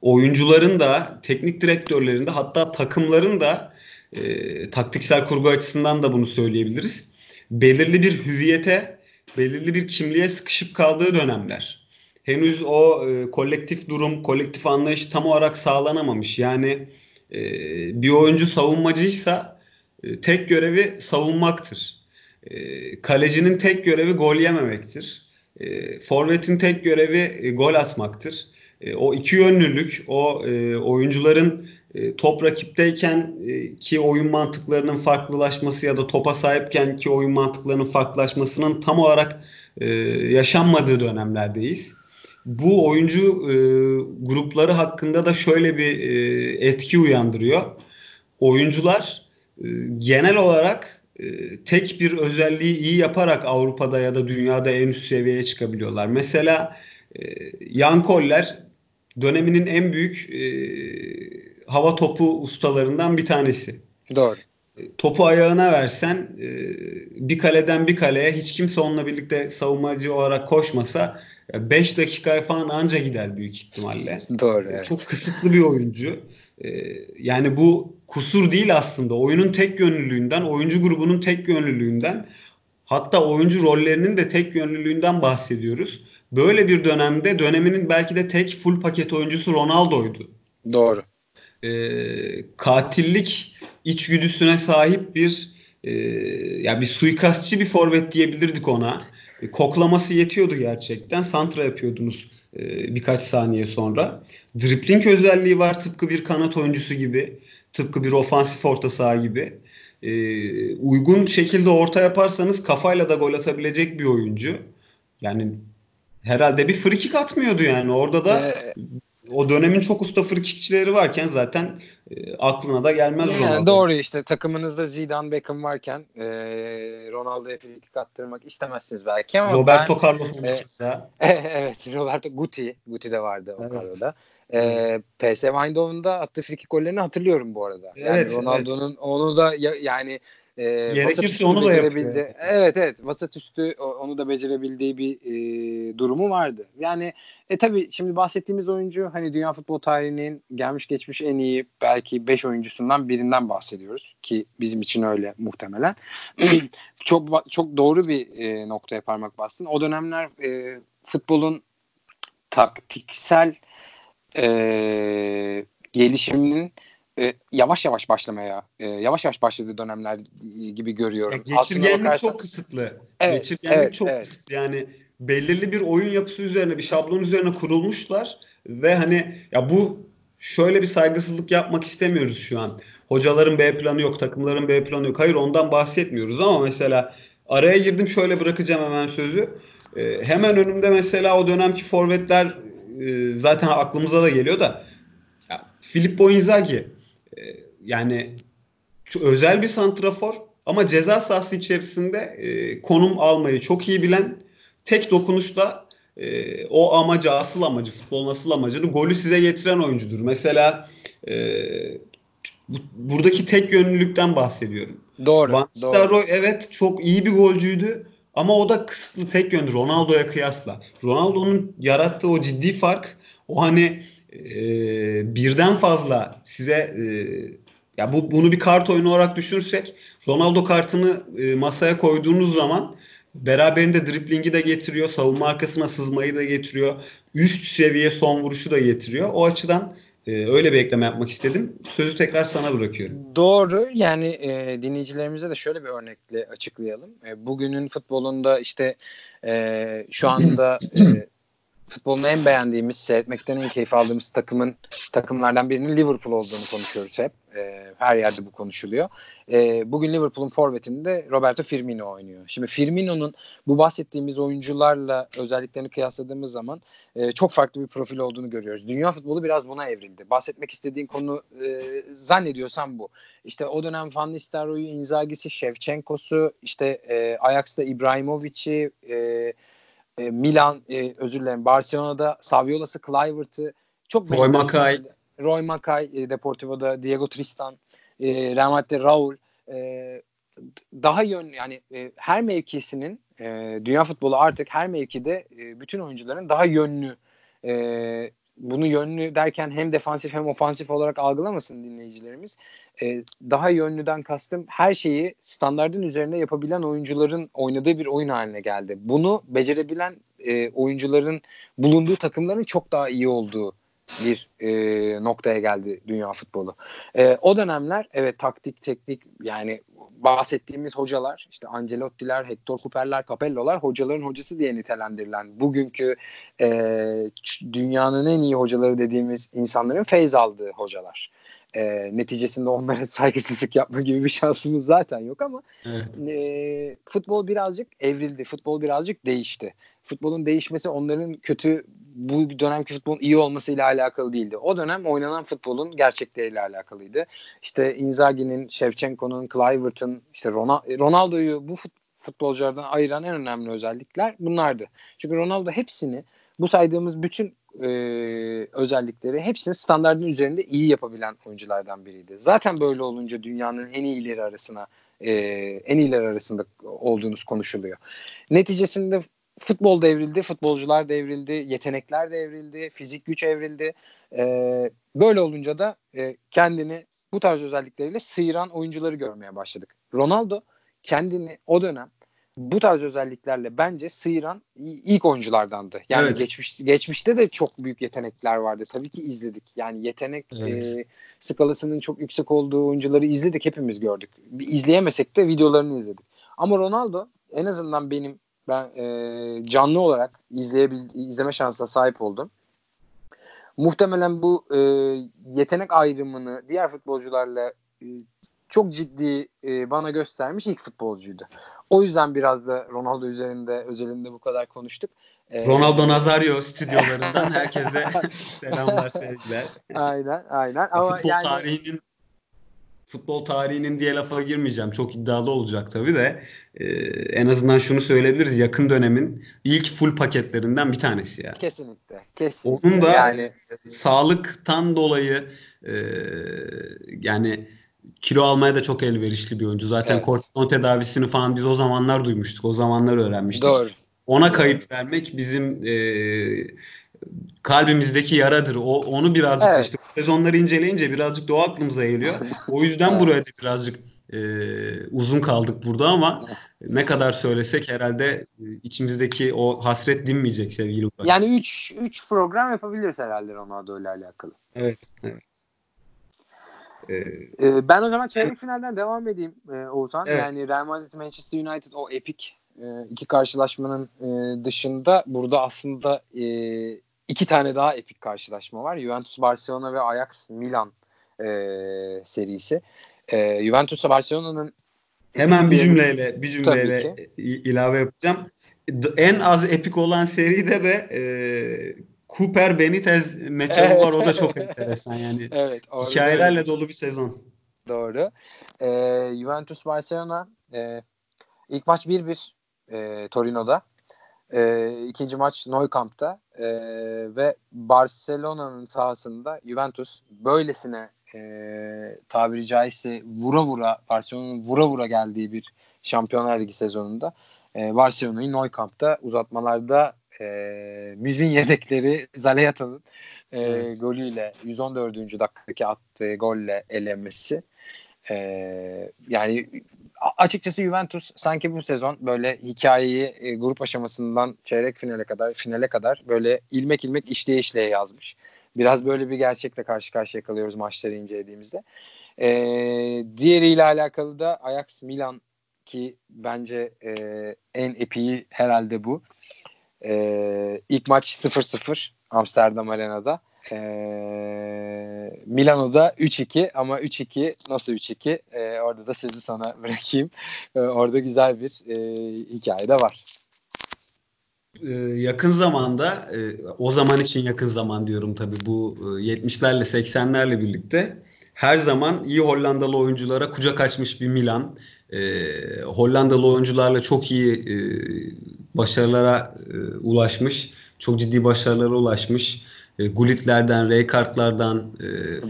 oyuncuların da, teknik direktörlerin de hatta takımların da e, taktiksel kurgu açısından da bunu söyleyebiliriz. Belirli bir hüviyete, belirli bir kimliğe sıkışıp kaldığı dönemler. Henüz o e, kolektif durum, kolektif anlayış tam olarak sağlanamamış. Yani e, bir oyuncu savunmacıysa e, tek görevi savunmaktır. E, kalecinin tek görevi gol yememektir. E, forvetin tek görevi e, gol atmaktır e, o iki yönlülük, o e, oyuncuların e, top rakipteyken e, ki oyun mantıklarının farklılaşması ya da topa sahipken ki oyun mantıklarının farklılaşmasının tam olarak e, yaşanmadığı dönemlerdeyiz. Bu oyuncu e, grupları hakkında da şöyle bir etki uyandırıyor. Oyuncular genel olarak tek bir özelliği iyi yaparak Avrupa'da ya da dünyada en üst seviyeye çıkabiliyorlar. Mesela e, Yan Koller döneminin en büyük hava topu ustalarından bir tanesi. Doğru. E, topu ayağına versen e, bir kaleden bir kaleye hiç kimse onunla birlikte savunmacı olarak koşmasa 5 dakikaya falan anca gider büyük ihtimalle. Doğru. Evet. Çok kısıtlı bir oyuncu. E, yani bu kusur değil aslında. Oyunun tek yönlülüğünden, oyuncu grubunun tek yönlülüğünden hatta oyuncu rollerinin de tek yönlülüğünden bahsediyoruz. Böyle bir dönemde döneminin belki de tek full paket oyuncusu Ronaldo'ydu. Doğru. Ee, katillik içgüdüsüne sahip bir e, yani bir suikastçı bir forvet diyebilirdik ona. E, koklaması yetiyordu gerçekten. Santra yapıyordunuz e, birkaç saniye sonra. Dribbling özelliği var tıpkı bir kanat oyuncusu gibi. Tıpkı bir ofansif orta saha gibi. E, uygun şekilde orta yaparsanız kafayla da gol atabilecek bir oyuncu. Yani herhalde bir frikik atmıyordu yani. Orada da ee, o dönemin çok usta frikikçileri varken zaten e, aklına da gelmez yani Ronaldo. Doğru işte takımınızda Zidane Beckham varken e, Ronaldo'ya frikik attırmak istemezsiniz belki ama Roberto ben, Carlos e, evet Roberto Guti Guti de vardı o evet. kadroda. E, evet. PS Eindhoven'da attığı frikik gollerini hatırlıyorum bu arada. Yani evet, Ronaldo'nun evet. onu da ya, yani e, Gerekirse onu da yapıyor. Evet evet vasat üstü onu da becerebildiği bir e, durumu vardı. Yani e tabi şimdi bahsettiğimiz oyuncu hani dünya futbol tarihinin gelmiş geçmiş en iyi belki 5 oyuncusundan birinden bahsediyoruz ki bizim için öyle muhtemelen. çok çok doğru bir e, noktaya parmak bastın. O dönemler e, futbolun taktiksel e, gelişiminin e, yavaş yavaş başlamaya, e, yavaş yavaş başladığı dönemler gibi görüyorum. Ya geçirgenlik bakarsan... çok kısıtlı. Evet, geçirgenlik evet, çok evet. kısıtlı. Yani belirli bir oyun yapısı üzerine, bir şablon üzerine kurulmuşlar ve hani ya bu şöyle bir saygısızlık yapmak istemiyoruz şu an. Hocaların B planı yok, takımların B planı yok. Hayır ondan bahsetmiyoruz ama mesela araya girdim şöyle bırakacağım hemen sözü. E, hemen önümde mesela o dönemki forvetler e, zaten aklımıza da geliyor da ya, Filippo Inzaghi e, yani özel bir santrafor ama ceza sahası içerisinde e, konum almayı çok iyi bilen tek dokunuşla e, o amacı, asıl amacı, futbolun asıl amacını golü size getiren oyuncudur. Mesela e, bu, buradaki tek yönlülükten bahsediyorum. Doğru. Van Nistelrooy evet çok iyi bir golcüydü ama o da kısıtlı tek yönlü Ronaldo'ya kıyasla. Ronaldo'nun yarattığı o ciddi fark o hani e, birden fazla size e, ya bu bunu bir kart oyunu olarak düşünürsek Ronaldo kartını e, masaya koyduğunuz zaman beraberinde driplingi de getiriyor, savunma arkasına sızmayı da getiriyor, üst seviye son vuruşu da getiriyor. O açıdan e, öyle bir ekleme yapmak istedim. Sözü tekrar sana bırakıyorum. Doğru. Yani e, dinleyicilerimize de şöyle bir örnekle açıklayalım. E, bugünün futbolunda işte e, şu anda e, futbolunu en beğendiğimiz, seyretmekten en keyif aldığımız takımın takımlardan birinin Liverpool olduğunu konuşuyoruz hep. E, her yerde bu konuşuluyor. E, bugün Liverpool'un forvetinde Roberto Firmino oynuyor. Şimdi Firmino'nun bu bahsettiğimiz oyuncularla özelliklerini kıyasladığımız zaman e, çok farklı bir profil olduğunu görüyoruz. Dünya futbolu biraz buna evrildi. Bahsetmek istediğin konu e, zannediyorsam bu. İşte o dönem Van Nistelrooy'u, Inzaghi'si, Shevchenko'su, işte e, Ajax'ta İbrahimovic'i, e, e, Milan e, özür dilerim Barcelona'da Saviola'sı Kluivert'ı çok Roy Mackay. Roy Mackay e, Deportivo'da Diego Tristan e, Real Madrid'de Raul. E, daha yön yani e, her mevkisinin e, dünya futbolu artık her mevkide e, bütün oyuncuların daha yönlü e, bunu yönlü derken hem defansif hem ofansif olarak algılamasın dinleyicilerimiz. E, daha yönlüden kastım her şeyi standardın üzerinde yapabilen oyuncuların oynadığı bir oyun haline geldi. Bunu becerebilen e, oyuncuların bulunduğu takımların çok daha iyi olduğu bir e, noktaya geldi dünya futbolu. E, o dönemler evet taktik, teknik yani bahsettiğimiz hocalar işte Ancelotti'ler, Hector Cooper'ler, Capello'lar hocaların hocası diye nitelendirilen bugünkü e, dünyanın en iyi hocaları dediğimiz insanların feyz aldığı hocalar. E, neticesinde onlara saygısızlık yapma gibi bir şansımız zaten yok ama evet. e, futbol birazcık evrildi. Futbol birazcık değişti. Futbolun değişmesi onların kötü bu dönemki futbolun iyi olmasıyla alakalı değildi. O dönem oynanan futbolun gerçekleriyle alakalıydı. İşte Inzaghi'nin, Shevchenko'nun, Kluivert'ın, işte Ronaldo'yu bu futbolculardan ayıran en önemli özellikler bunlardı. Çünkü Ronaldo hepsini bu saydığımız bütün e, özellikleri hepsini standartın üzerinde iyi yapabilen oyunculardan biriydi. Zaten böyle olunca dünyanın en iyileri arasına e, en iyiler arasında olduğunuz konuşuluyor. Neticesinde futbol devrildi, futbolcular devrildi, yetenekler devrildi, fizik güç evrildi. Ee, böyle olunca da e, kendini bu tarz özellikleriyle sıyıran oyuncuları görmeye başladık. Ronaldo kendini o dönem bu tarz özelliklerle bence sıyıran ilk oyunculardandı. Yani evet. geçmiş geçmişte de çok büyük yetenekler vardı. Tabii ki izledik. Yani yetenek evet. e, skalasının çok yüksek olduğu oyuncuları izledik, hepimiz gördük. İzleyemesek de videolarını izledik. Ama Ronaldo en azından benim ben e, canlı olarak izleyebil izleme şansına sahip oldum. Muhtemelen bu e, yetenek ayrımını diğer futbolcularla e, çok ciddi e, bana göstermiş ilk futbolcuydu. O yüzden biraz da Ronaldo üzerinde özelinde bu kadar konuştuk. E, Ronaldo Nazario stüdyolarından herkese selamlar sevgiler. Aynen aynen. Ama Futbol yani, tarihinin futbol tarihinin diye lafa girmeyeceğim. Çok iddialı olacak tabii de. Ee, en azından şunu söyleyebiliriz. Yakın dönemin ilk full paketlerinden bir tanesi yani. Kesinlikle. Kesinlikle. Onun da yani... sağlıktan dolayı e, yani kilo almaya da çok elverişli bir oyuncu. Zaten evet. kortizon tedavisini falan biz o zamanlar duymuştuk. O zamanlar öğrenmiştik. Doğru. Ona kayıp vermek bizim e, kalbimizdeki yaradır. O onu birazcık evet. işte sezonları inceleyince birazcık da o aklımıza geliyor. O yüzden evet. buraya da birazcık e, uzun kaldık burada ama ne kadar söylesek herhalde e, içimizdeki o hasret dinmeyecek sevgili Burak. Yani 3 3 program yapabiliriz herhalde Ronaldo ile alakalı. Evet. evet. Ee, ben o zaman çeyrek finalden devam edeyim e, Oğuzhan. Evet. Yani Real Madrid Manchester United o epik e, iki karşılaşmanın e, dışında burada aslında e, iki tane daha epik karşılaşma var. Juventus Barcelona ve Ajax Milan e, serisi. E, Juventus'a Barcelona'nın hemen bir cümleyle bir cümleyle ilave yapacağım. En az epik olan seride de e, Cooper Benitez matchup var. O da çok enteresan yani. evet. Hikayelerle öyle. dolu bir sezon. Doğru. E, Juventus Barcelona e, ilk maç 1-1 e, Torino'da. E, ikinci maç Nou Camp'ta e, ve Barcelona'nın sahasında Juventus böylesine e, tabiri caizse vura vura Barcelona'nın vura vura geldiği bir Şampiyonlar Ligi sezonunda e, Barcelona'yı Nou Camp'ta uzatmalarda e, müzmin yedekleri Zaleyata'nın e, evet. golüyle 114. dakikadaki attığı golle elenmesi E, yani açıkçası Juventus sanki bu sezon böyle hikayeyi e, grup aşamasından çeyrek finale kadar finale kadar böyle ilmek ilmek işleye işleye yazmış. Biraz böyle bir gerçekle karşı karşıya kalıyoruz maçları incelediğimizde. E, diğeriyle alakalı da Ajax Milan ki bence e, en epiği herhalde bu. E, ilk maç 0-0 Amsterdam Arena'da. E, Milano'da 3-2 ama 3-2 nasıl 3-2? E, orada da sözü sana bırakayım. E, orada güzel bir e, hikaye de var. Ee, yakın zamanda e, o zaman için yakın zaman diyorum tabii bu 70'lerle e, 80'lerle birlikte her zaman iyi Hollandalı oyunculara kucak açmış bir Milan. Ee, Hollandalı oyuncularla çok iyi e, başarılara ulaşmış. Çok ciddi başarılara ulaşmış. Gullit'lerden, Rijkaard'lardan,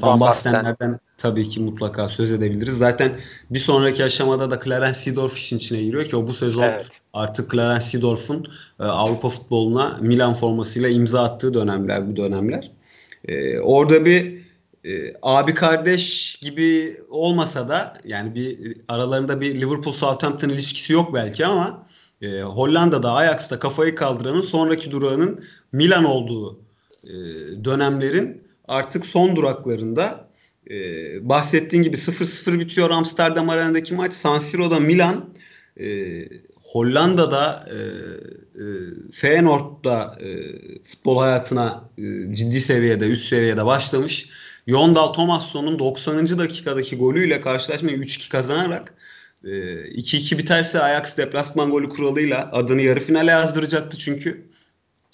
Van Basten'lerden tabii ki mutlaka söz edebiliriz. Zaten bir sonraki aşamada da Clarence Seedorf işin içine giriyor ki o bu sezon evet. artık Clarence Seedorf'un e, Avrupa futboluna Milan formasıyla imza attığı dönemler bu dönemler. E, orada bir e, abi kardeş gibi olmasa da yani bir aralarında bir Liverpool Southampton ilişkisi yok belki ama e, Hollanda'da Ajax'ta kafayı kaldıranın sonraki durağının Milan olduğu e, dönemlerin artık son duraklarında ee, bahsettiğin gibi 0-0 bitiyor Amsterdam Arena'daki maç. San Siro'da Milan, e, Hollanda'da e, e, Feyenoord'da e, futbol hayatına e, ciddi seviyede, üst seviyede başlamış. Yondal Tomasson'un 90. dakikadaki golüyle karşılaşmayı 3-2 kazanarak e, 2-2 biterse Ajax deplasman golü kuralıyla adını yarı finale yazdıracaktı çünkü.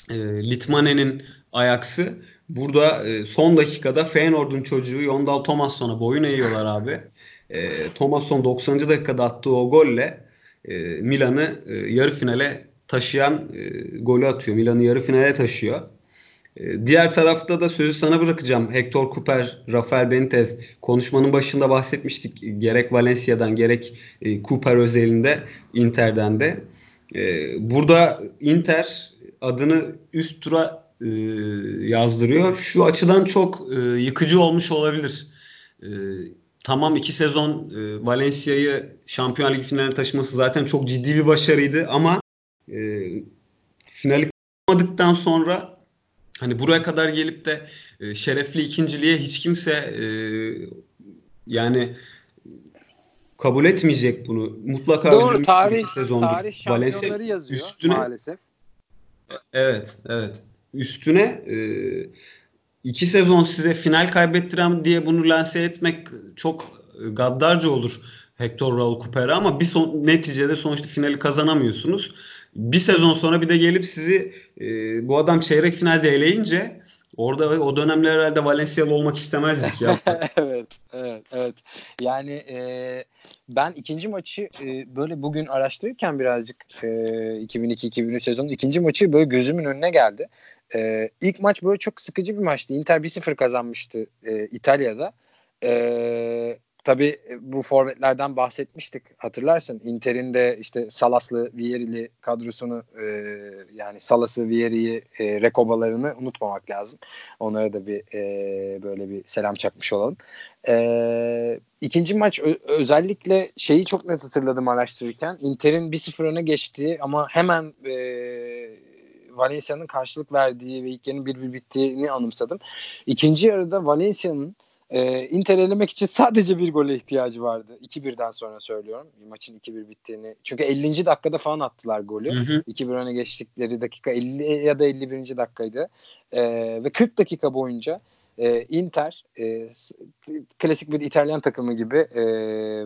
E, Litmane'nin Ajax'ı Burada e, son dakikada Feyenoord'un çocuğu Yondal Tomasson'a boyun eğiyorlar abi. E, Tomasson 90. dakikada attığı o golle e, Milan'ı e, yarı finale taşıyan e, golü atıyor. Milan'ı yarı finale taşıyor. E, diğer tarafta da sözü sana bırakacağım. Hector Cooper, Rafael Benitez konuşmanın başında bahsetmiştik. Gerek Valencia'dan gerek e, Cooper özelinde Inter'den de. E, burada Inter adını üst tura e, yazdırıyor. Şu açıdan çok e, yıkıcı olmuş olabilir. E, tamam iki sezon e, Valencia'yı Şampiyon Ligi finaline taşıması zaten çok ciddi bir başarıydı ama e, finali kazanmadıktan sonra hani buraya kadar gelip de e, şerefli ikinciliğe hiç kimse e, yani kabul etmeyecek bunu. Mutlaka Doğru, tarih, sezondur. Tarih Valencia yazıyor üstüne, maalesef. Evet, evet üstüne e, iki sezon size final kaybettiren diye bunu lanse etmek çok gaddarca olur Hector Raul Cooper'a ama bir son, neticede sonuçta finali kazanamıyorsunuz. Bir sezon sonra bir de gelip sizi e, bu adam çeyrek finalde eleyince orada o dönemler herhalde Valencia'lı olmak istemezdik ya. evet, evet, evet. Yani e, ben ikinci maçı e, böyle bugün araştırırken birazcık e, 2002-2003 sezonu ikinci maçı böyle gözümün önüne geldi. E, ilk maç böyle çok sıkıcı bir maçtı. Inter 1-0 kazanmıştı e, İtalya'da. E, tabii bu forvetlerden bahsetmiştik hatırlarsın. Inter'in de işte Salaslı, Vieri'li kadrosunu e, yani Salas'ı, Vieri'yi, e, Rekobalarını unutmamak lazım. Onlara da bir e, böyle bir selam çakmış olalım. E, ikinci maç özellikle şeyi çok net hatırladım araştırırken. Inter'in 1-0 öne geçtiği ama hemen e, Valencia'nın karşılık verdiği ve ilk yarının bir bir bittiğini anımsadım. İkinci yarıda Valencia'nın e, Inter elemek için sadece bir gole ihtiyacı vardı. 2-1'den sonra söylüyorum. Maçın 2-1 bittiğini. Çünkü 50. dakikada falan attılar golü. Hı hı. 2-1 öne geçtikleri dakika 50 ya da 51. dakikaydı. E, ve 40 dakika boyunca e, Inter e, klasik bir İtalyan takımı gibi e,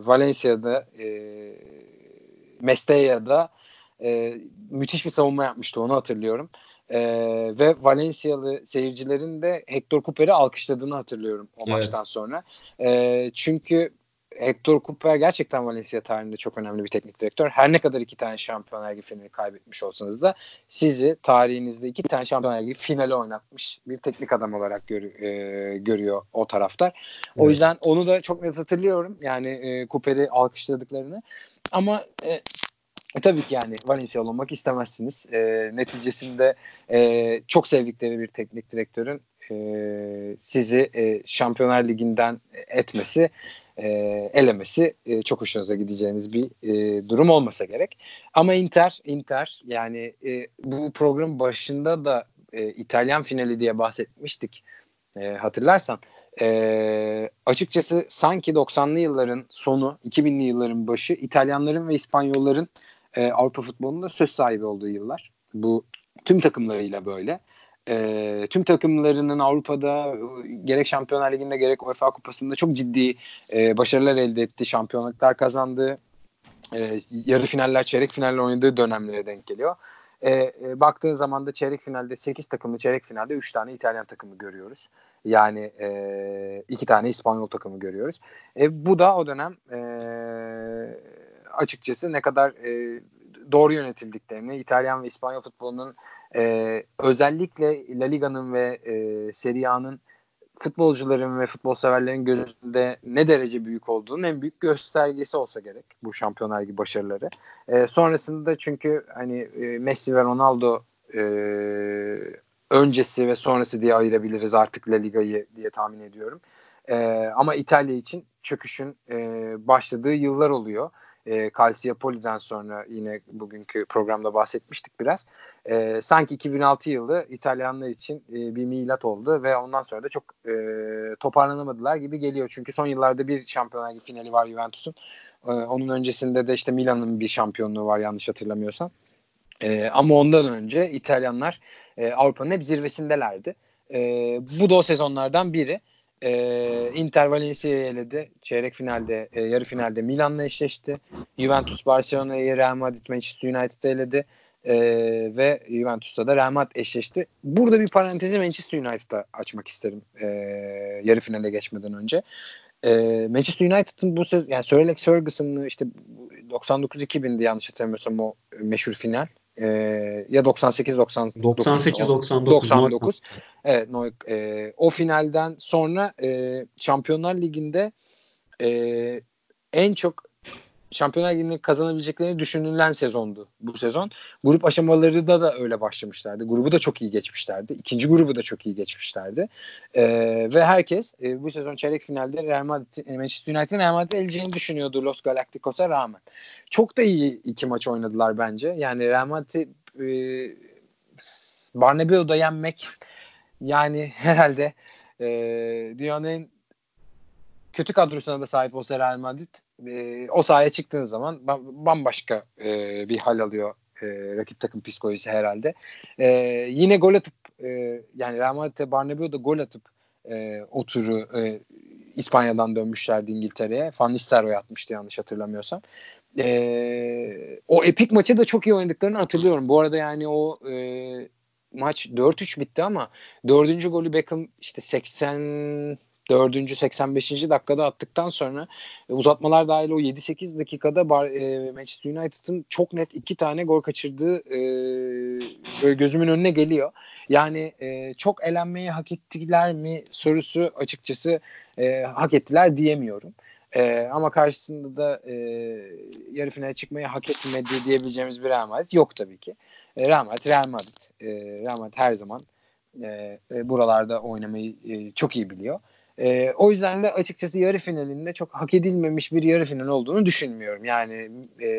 Valencia'da e, Mesteya'da e, müthiş bir savunma yapmıştı onu hatırlıyorum. E, ve Valencialı seyircilerin de Hector Cooper'i alkışladığını hatırlıyorum o evet. maçtan sonra. E, çünkü Hector Cooper gerçekten Valencia tarihinde çok önemli bir teknik direktör. Her ne kadar iki tane Şampiyonlar Ligi finali kaybetmiş olsanız da sizi tarihinizde iki tane Şampiyonlar Ligi finali oynatmış bir teknik adam olarak gör, e, görüyor o taraftar. O evet. yüzden onu da çok net hatırlıyorum. Yani e, Cooper'i alkışladıklarını. Ama e, e, tabii ki yani Valencia olmak istemezsiniz. E, neticesinde e, çok sevdikleri bir teknik direktörün e, sizi e, Şampiyonlar Ligi'nden etmesi e, elemesi e, çok hoşunuza gideceğiniz bir e, durum olmasa gerek. Ama Inter, Inter yani e, bu program başında da e, İtalyan finali diye bahsetmiştik e, hatırlarsan. E, açıkçası sanki 90'lı yılların sonu, 2000'li yılların başı İtalyanların ve İspanyolların e, Avrupa futbolunda söz sahibi olduğu yıllar. Bu tüm takımlarıyla böyle. E, tüm takımlarının Avrupa'da gerek Şampiyonlar Ligi'nde gerek UEFA Kupası'nda çok ciddi e, başarılar elde etti. Şampiyonluklar kazandı. E, yarı finaller, çeyrek finaller oynadığı dönemlere denk geliyor. E, e, baktığın zaman da çeyrek finalde 8 takımlı çeyrek finalde 3 tane İtalyan takımı görüyoruz. Yani e, iki tane İspanyol takımı görüyoruz. E, bu da o dönem e, açıkçası ne kadar e, doğru yönetildiklerini, İtalyan ve İspanyol futbolunun e, özellikle La Liga'nın ve e, Serie A'nın futbolcuların ve futbol severlerin gözünde ne derece büyük olduğunun en büyük göstergesi olsa gerek bu Şampiyonlar Ligi başarıları. E, sonrasında çünkü hani e, Messi ve Ronaldo e, öncesi ve sonrası diye ayırabiliriz artık La Liga'yı diye tahmin ediyorum. E, ama İtalya için çöküşün e, başladığı yıllar oluyor. E, Calciapoli'den sonra yine bugünkü programda bahsetmiştik biraz. E, sanki 2006 yılı İtalyanlar için e, bir milat oldu ve ondan sonra da çok e, toparlanamadılar gibi geliyor. Çünkü son yıllarda bir Şampiyonlar finali var Juventus'un. E, onun öncesinde de işte Milan'ın bir şampiyonluğu var yanlış hatırlamıyorsam. E, ama ondan önce İtalyanlar e, Avrupa'nın hep zirvesindelerdi. E, bu da o sezonlardan biri. E, Inter Valencia'yı eledi. Çeyrek finalde, e, yarı finalde Milan'la eşleşti. Juventus Barcelona'yı Real Madrid Manchester United'ı eledi. E, ve Juventus'ta da Real Madrid eşleşti. Burada bir parantezi Manchester United'a açmak isterim e, yarı finale geçmeden önce. E, Manchester United'ın bu sezon yani Sir Alex Ferguson'lı işte 99-2000'di yanlış hatırlamıyorsam o meşhur final. E, ya 98 99 98 99 99 evet no, e, o finalden sonra e, Şampiyonlar Ligi'nde e, en çok Şampiyonlar Ligi'ni kazanabileceklerini düşünülen sezondu bu sezon. Grup aşamaları da da öyle başlamışlardı. Grubu da çok iyi geçmişlerdi. İkinci grubu da çok iyi geçmişlerdi. Ee, ve herkes e, bu sezon çeyrek finalde Real Madrid, e, Manchester United'in Real Madrid eleceğini düşünüyordu Los Galacticos'a rağmen. Çok da iyi iki maç oynadılar bence. Yani Real Madrid e, Barnabeu'da yenmek yani herhalde e, dünyanın kötü kadrosuna da sahip olsa Real Madrid e, o sahaya çıktığın zaman bambaşka e, bir hal alıyor e, rakip takım psikolojisi herhalde. E, yine gol atıp e, yani Real Madrid'e Barnabeu'da gol atıp e, o e, İspanya'dan dönmüşlerdi İngiltere'ye. Van Nistelrooy atmıştı yanlış hatırlamıyorsam. E, o epik maçı da çok iyi oynadıklarını hatırlıyorum. Bu arada yani o e, maç 4-3 bitti ama dördüncü golü Beckham işte 80 4. 85. dakikada attıktan sonra e, uzatmalar dahil o 7-8 dakikada Bar, e, Manchester United'ın çok net iki tane gol kaçırdığı e, gözümün önüne geliyor. Yani çok elenmeyi hak ettiler mi sorusu açıkçası e, hak ettiler diyemiyorum. E, ama karşısında da e, yarı finale çıkmayı hak etmedi diyebileceğimiz bir Real Madrid yok tabii ki. E, Real Madrid, Real Madrid. E, Real Madrid her zaman e, buralarda oynamayı e, çok iyi biliyor. E, o yüzden de açıkçası yarı finalinde çok hak edilmemiş bir yarı final olduğunu düşünmüyorum. Yani e,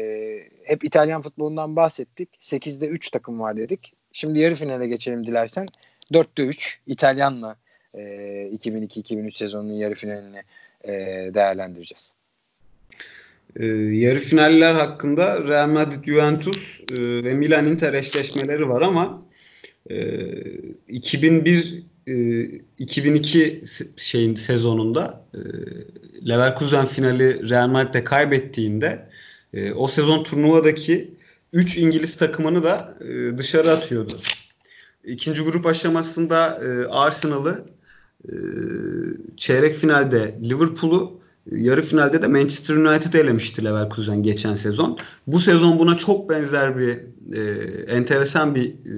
hep İtalyan futbolundan bahsettik. 8'de 3 takım var dedik. Şimdi yarı finale geçelim dilersen. 4'te 3 İtalyanla e, 2002-2003 sezonunun yarı finalini e, değerlendireceğiz. E, yarı finaller hakkında Real Madrid, Juventus e, ve Milan Inter eşleşmeleri var ama e, 2001 2002 e, şeyin sezonunda e, Leverkusen finali Real Madrid'e kaybettiğinde e, o sezon turnuvadaki 3 İngiliz takımını da dışarı atıyordu. İkinci grup aşamasında Arsenal'ı çeyrek finalde Liverpool'u yarı finalde de Manchester United elemişti Leverkusen geçen sezon. Bu sezon buna çok benzer bir e, enteresan bir e,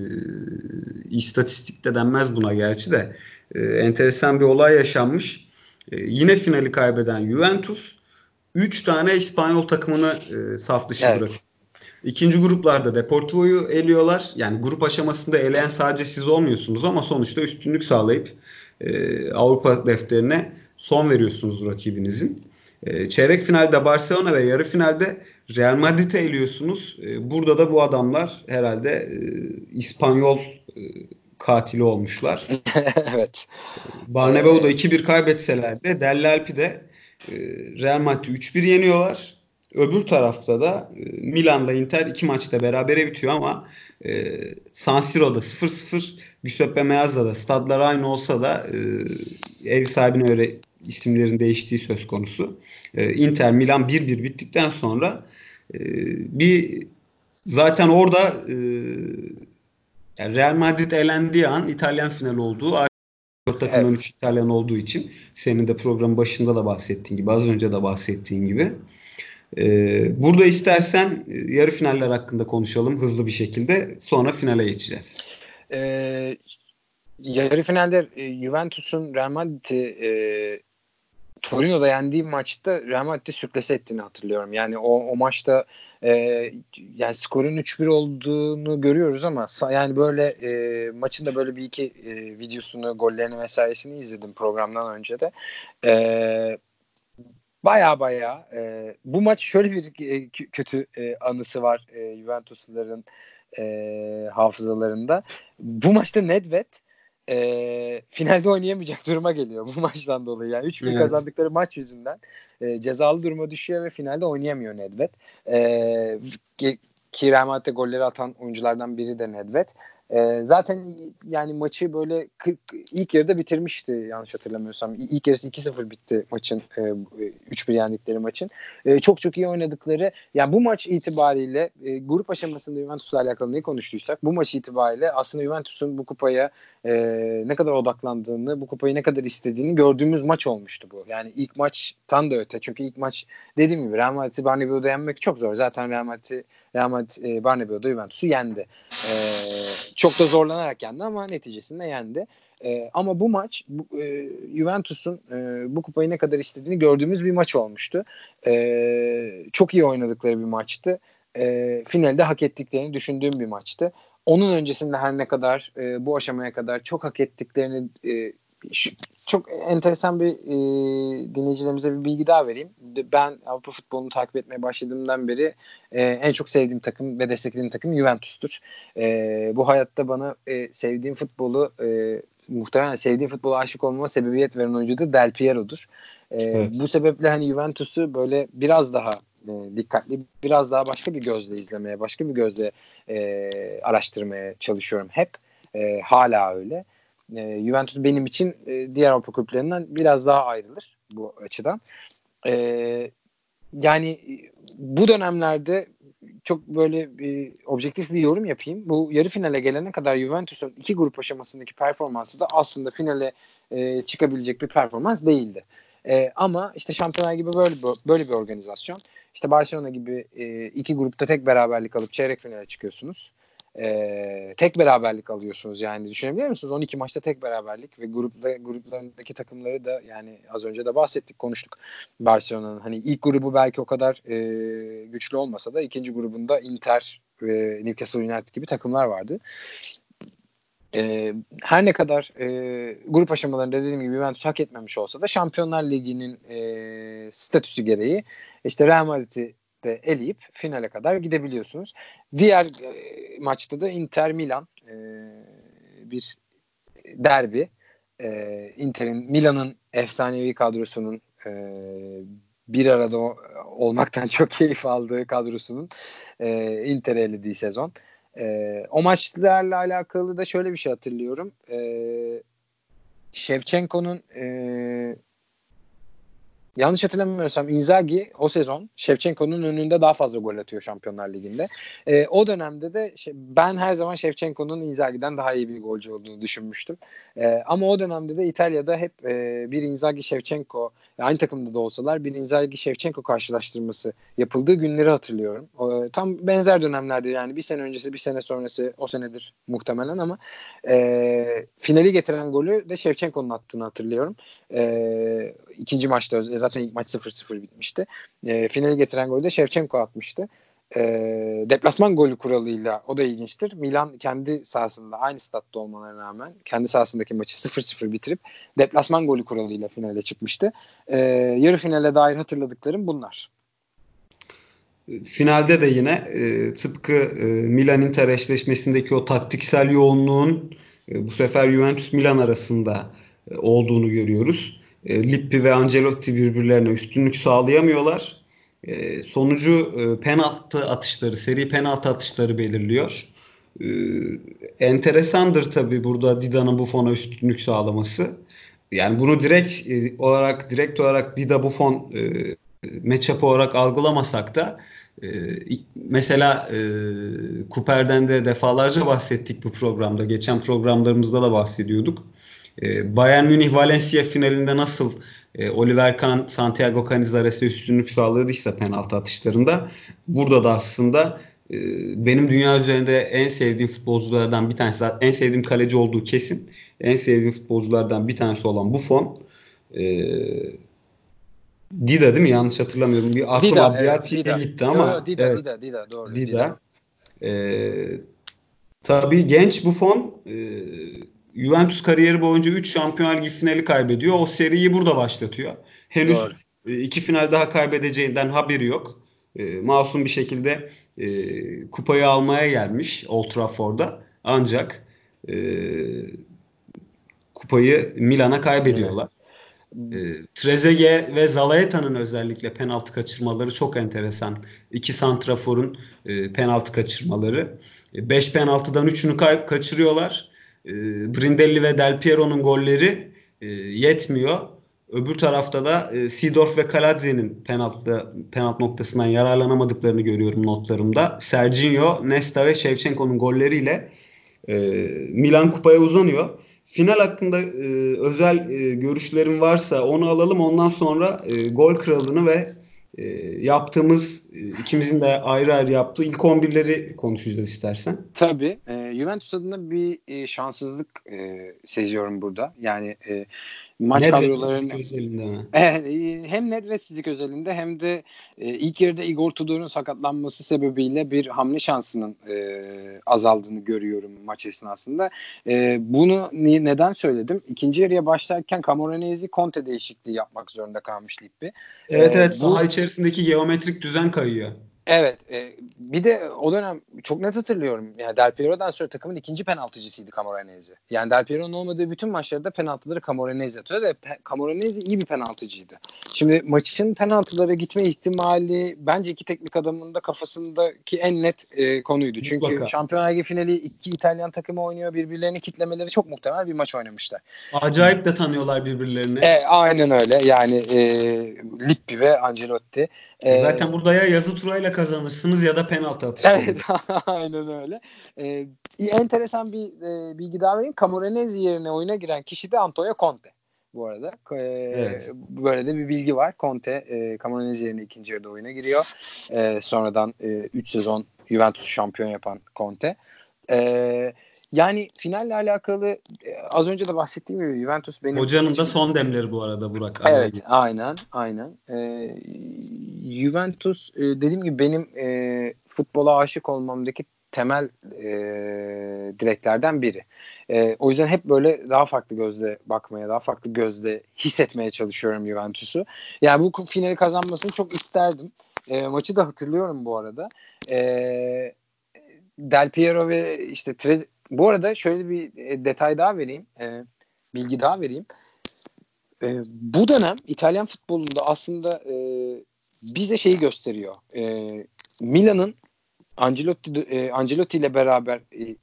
istatistik de denmez buna gerçi de e, enteresan bir olay yaşanmış. E, yine finali kaybeden Juventus 3 tane İspanyol takımını e, saf dışı evet. bırakıyor. İkinci gruplarda Deportivo'yu eliyorlar. Yani grup aşamasında eleyen sadece siz olmuyorsunuz ama sonuçta üstünlük sağlayıp e, Avrupa defterine son veriyorsunuz rakibinizin. E, çeyrek finalde Barcelona ve yarı finalde Real Madrid'e eliyorsunuz. E, burada da bu adamlar herhalde e, İspanyol e, katili olmuşlar. evet. Barnabeu'da 2-1 kaybetseler de Delle Alpi'de e, Real Madrid 3-1 yeniyorlar. Öbür tarafta da e, Milan'la Inter iki maçta berabere bitiyor ama e, San Siro'da 0-0, Giuseppe Meazza'da stadlar aynı olsa da e, ev sahibine göre isimlerin değiştiği söz konusu. E, Inter Milan 1-1 bittikten sonra e, bir zaten orada e, yani Real Madrid elendiği an İtalyan final olduğu dört takımdan evet. 3 İtalyan olduğu için senin de programın başında da bahsettiğin gibi az önce de bahsettiğin gibi ee, burada istersen e, yarı finaller hakkında konuşalım hızlı bir şekilde. Sonra finale geçeceğiz. Ee, yarı finalde e, Juventus'un Real Madrid'i e, Torino'da yendiği maçta Real Madrid'i sürklese ettiğini hatırlıyorum. Yani o, o maçta e, yani skorun 3-1 olduğunu görüyoruz ama yani böyle e, maçın da böyle bir iki e, videosunu, gollerini vesairesini izledim programdan önce de. E, baya baya e, bu maç şöyle bir e, kötü e, anısı var e, Juventusluların e, hafızalarında. Bu maçta Nedved e, finalde oynayamayacak duruma geliyor bu maçtan dolayı. Yani 3-1 evet. kazandıkları maç yüzünden e, cezalı duruma düşüyor ve finalde oynayamıyor Nedved. E, ki, ki golleri atan oyunculardan biri de Nedved. E, zaten yani maçı böyle 40, ilk yarıda bitirmişti yanlış hatırlamıyorsam. İlk yarısı 2-0 bitti maçın e, 3-1 yendikleri maçın. E, çok çok iyi oynadıkları yani bu maç itibariyle e, grup aşamasında Juventus'la alakalı ne konuştuysak bu maç itibariyle aslında Juventus'un bu kupaya e, ne kadar odaklandığını, bu kupayı ne kadar istediğini gördüğümüz maç olmuştu bu. Yani ilk maç tam da öte. Çünkü ilk maç dediğim gibi Real Madrid'i Bernabeu'da yenmek çok zor. Zaten Real Madrid, Real Madrid e, Bernabeu'da Juventus'u yendi. E, çok da zorlanarak yendi ama neticesinde yendi. E, ama bu maç bu, e, Juventus'un e, bu kupayı ne kadar istediğini gördüğümüz bir maç olmuştu. E, çok iyi oynadıkları bir maçtı. E, finalde hak ettiklerini düşündüğüm bir maçtı. Onun öncesinde her ne kadar e, bu aşamaya kadar çok hak ettiklerini e, çok enteresan bir e, dinleyicilerimize bir bilgi daha vereyim. Ben Avrupa futbolunu takip etmeye başladığımdan beri e, en çok sevdiğim takım ve desteklediğim takım Juventus'tur. E, bu hayatta bana e, sevdiğim futbolu e, muhtemelen sevdiğim futbola aşık olmama sebebiyet veren oyuncu da Del Piero'dur. E, evet. Bu sebeple hani Juventus'u böyle biraz daha e, dikkatli, biraz daha başka bir gözle izlemeye, başka bir gözle e, araştırmaya çalışıyorum hep. E, hala öyle. E, Juventus benim için e, diğer Avrupa kulüplerinden biraz daha ayrılır bu açıdan. E, yani bu dönemlerde çok böyle bir objektif bir yorum yapayım. Bu yarı finale gelene kadar Juventus'un iki grup aşamasındaki performansı da aslında finale e, çıkabilecek bir performans değildi. E, ama işte Şampiyonlar gibi böyle böyle bir organizasyon. İşte Barcelona gibi e, iki grupta tek beraberlik alıp çeyrek finale çıkıyorsunuz e, tek beraberlik alıyorsunuz yani düşünebiliyor musunuz? 12 maçta tek beraberlik ve grupta gruplarındaki takımları da yani az önce de bahsettik konuştuk Barcelona'nın hani ilk grubu belki o kadar e, güçlü olmasa da ikinci grubunda Inter ve Newcastle United gibi takımlar vardı. E, her ne kadar e, grup aşamalarında dediğim gibi Juventus hak etmemiş olsa da Şampiyonlar Ligi'nin e, statüsü gereği işte Real Madrid'i de eleyip finale kadar gidebiliyorsunuz. Diğer e, maçta da Inter Milan e, bir derbi. E, Inter'in Milan'ın efsanevi kadrosunun e, bir arada olmaktan çok keyif aldığı kadrosunun e, Inter'i elediği sezon. E, o maçlarla alakalı da şöyle bir şey hatırlıyorum. E, Şevçenko'nun e, yanlış hatırlamıyorsam Inzaghi o sezon Shevchenko'nun önünde daha fazla gol atıyor Şampiyonlar Ligi'nde. E, o dönemde de şey, ben her zaman Shevchenko'nun Inzaghi'den daha iyi bir golcü olduğunu düşünmüştüm. E, ama o dönemde de İtalya'da hep e, bir Inzaghi Shevchenko aynı takımda da olsalar bir Inzaghi Shevchenko karşılaştırması yapıldığı günleri hatırlıyorum. E, tam benzer dönemlerde yani bir sene öncesi bir sene sonrası o senedir muhtemelen ama e, finali getiren golü de Shevchenko'nun attığını hatırlıyorum. E, ikinci maçta zaten ilk maç 0-0 bitmişti. E, finali getiren golü de Shevchenko atmıştı. e, deplasman golü kuralıyla o da ilginçtir. Milan kendi sahasında aynı statta olmalarına rağmen kendi sahasındaki maçı 0-0 bitirip deplasman golü kuralıyla finale çıkmıştı. E, yarı finale dair hatırladıklarım bunlar. Finalde de yine e, tıpkı e, Milan-Inter eşleşmesindeki o taktiksel yoğunluğun e, bu sefer Juventus-Milan arasında e, olduğunu görüyoruz. E, Lippi ve Ancelotti birbirlerine üstünlük sağlayamıyorlar. E, sonucu e, penaltı atışları, seri penaltı atışları belirliyor. Enteresandır tabii burada Dida'nın Buffon'a üstünlük sağlaması. Yani bunu direkt olarak direkt olarak Dida Buffon e, matchup olarak algılamasak da mesela e, Cooper'den de defalarca bahsettik bu programda. Geçen programlarımızda da bahsediyorduk. E, Bayern Münih Valencia finalinde nasıl e, Oliver Kahn Santiago Canizares'e üstünlük sağladıysa penaltı atışlarında burada da aslında e, benim dünya üzerinde en sevdiğim futbolculardan bir tanesi en sevdiğim kaleci olduğu kesin. En sevdiğim futbolculardan bir tanesi olan Buffon e, Dida değil mi? Yanlış hatırlamıyorum. Bir aklım Dida, evet, gitti ama. Yo, Dida, evet, Dida, Dida, doğru. Dida. Dida. Ee, tabii genç Buffon e, Juventus kariyeri boyunca 3 Şampiyonlar Ligi finali kaybediyor. O seriyi burada başlatıyor. Henüz Doğru. E, iki final daha kaybedeceğinden haberi yok. E, masum bir şekilde e, kupayı almaya gelmiş Old Trafford'da. Ancak e, kupayı Milan'a kaybediyorlar. E, Trezeguet ve Zalaeta'nın özellikle penaltı kaçırmaları çok enteresan. İki santraforun e, penaltı kaçırmaları. 5 e, penaltıdan 3'ünü ka- kaçırıyorlar. E, Brindelli ve Del Piero'nun golleri e, yetmiyor. Öbür tarafta da e, ve Kaladzi'nin penaltı, penaltı noktasından yararlanamadıklarını görüyorum notlarımda. Serginho, Nesta ve Shevchenko'nun golleriyle e, Milan kupaya uzanıyor. Final hakkında e, özel e, görüşlerin varsa onu alalım. Ondan sonra gol kralını ve yaptığımız ikimizin de ayrı ayrı yaptığı ilk 11'leri konuşacağız istersen. Tabii. E, Juventus adına bir e, şanssızlık e, seziyorum burada. Yani e, maç net kadrolarının özelinde mi? hem Nedvetsizlik özelinde hem de e, ilk yarıda Igor Tudor'un sakatlanması sebebiyle bir hamle şansının e, azaldığını görüyorum maç esnasında. E, bunu niye, neden söyledim? İkinci yarıya başlarken Camoranesi Conte değişikliği yapmak zorunda kalmış Lippi. Evet e, evet bu, saha içerisindeki geometrik düzen kayıyor. Evet. E, bir de o dönem çok net hatırlıyorum. Yani Del Piero'dan sonra takımın ikinci penaltıcısıydı Camoranesi. Yani Del Piero'nun olmadığı bütün maçlarda penaltıları Camoranesi atıyor ve Camoranesi iyi bir penaltıcıydı. Şimdi maçın penaltılara gitme ihtimali bence iki teknik adamın da kafasındaki en net e, konuydu. Çünkü Mutlaka. Şampiyonlar Ligi finali iki İtalyan takımı oynuyor. Birbirlerini kitlemeleri çok muhtemel bir maç oynamışlar. Acayip de tanıyorlar birbirlerini. E, aynen öyle. Yani e, Lippi ve Ancelotti. E, Zaten burada ya yazı turayla kazanırsınız ya da penaltı atışı. Evet aynen öyle. Ee, enteresan bir e, bilgi daha vereyim. Camoranesi yerine oyuna giren kişi de Antonio Conte bu arada. E, evet. Böyle de bir bilgi var. Conte e, Camoranesi yerine ikinci yarıda oyuna giriyor. E, sonradan 3 e, sezon Juventus şampiyon yapan Conte. E, yani finalle alakalı e, az önce de bahsettiğim gibi Juventus benim... Hocanın için... da son demleri bu arada Burak. Evet aynen aynen. E, Juventus e, dediğim gibi benim e, futbola aşık olmamdaki temel e, direklerden biri. E, o yüzden hep böyle daha farklı gözle bakmaya, daha farklı gözle hissetmeye çalışıyorum Juventus'u. Yani bu finali kazanmasını çok isterdim. E, maçı da hatırlıyorum bu arada. E, Del Piero ve işte Trez bu arada şöyle bir e, detay daha vereyim. E, bilgi daha vereyim. E, bu dönem İtalyan futbolunda aslında e, bize şeyi gösteriyor. E, Milan'ın Ancelotti, e, Ancelotti ile beraber e,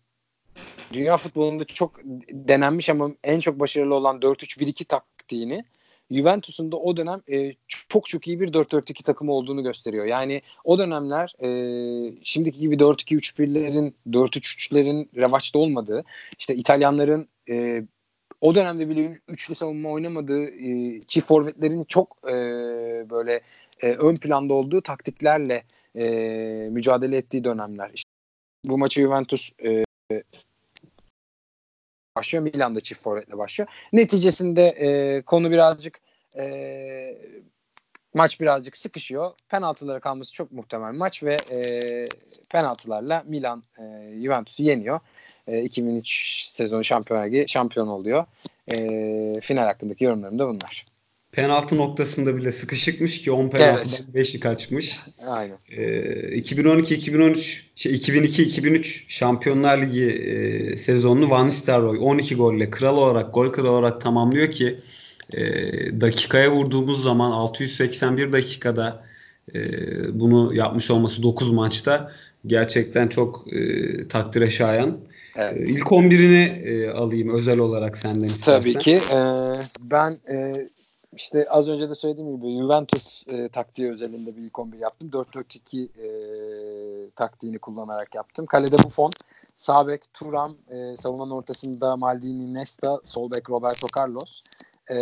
dünya futbolunda çok denenmiş ama en çok başarılı olan 4-3-1-2 taktiğini Juventus'un da o dönem e, çok çok iyi bir 4-4-2 takımı olduğunu gösteriyor. Yani o dönemler e, şimdiki gibi 4-2-3-1'lerin 4-3-3'lerin revaçta olmadığı işte İtalyanların e, o dönemde bile üçlü savunma oynamadığı e, çift forvetlerin çok e, böyle e, ön planda olduğu taktiklerle e, mücadele ettiği dönemler. İşte bu maçı Juventus e, başlıyor. Milan'da çift forvetle başlıyor. Neticesinde e, konu birazcık e, maç birazcık sıkışıyor. Penaltılara kalması çok muhtemel maç ve e, penaltılarla Milan e, Juventus'u yeniyor. E, 2003 sezonu Şampiyonlar Ligi şampiyon oluyor. E, final hakkındaki yorumlarım da bunlar. Penaltı noktasında bile sıkışıkmış ki 10 penaltıdan evet. 5'i kaçmış. Aynen. E, 2012-2013 şey 2002-2003 Şampiyonlar Ligi e, sezonunu Van Nistelrooy 12 golle kral olarak gol kralı olarak tamamlıyor ki e, dakikaya vurduğumuz zaman 681 dakikada e, bunu yapmış olması 9 maçta gerçekten çok e, takdire şayan. Evet. E, ilk 11'ini e, alayım özel olarak senden istersen. Tabii ki. E, ben e, işte az önce de söylediğim gibi Juventus e, taktiği özelinde bir ilk 11 yaptım. 4-4-2 e, taktiğini kullanarak yaptım. Kalede Buffon, sağ bek Turam, e, savunmanın ortasında Maldini Nesta, sol bek Roberto Carlos. E,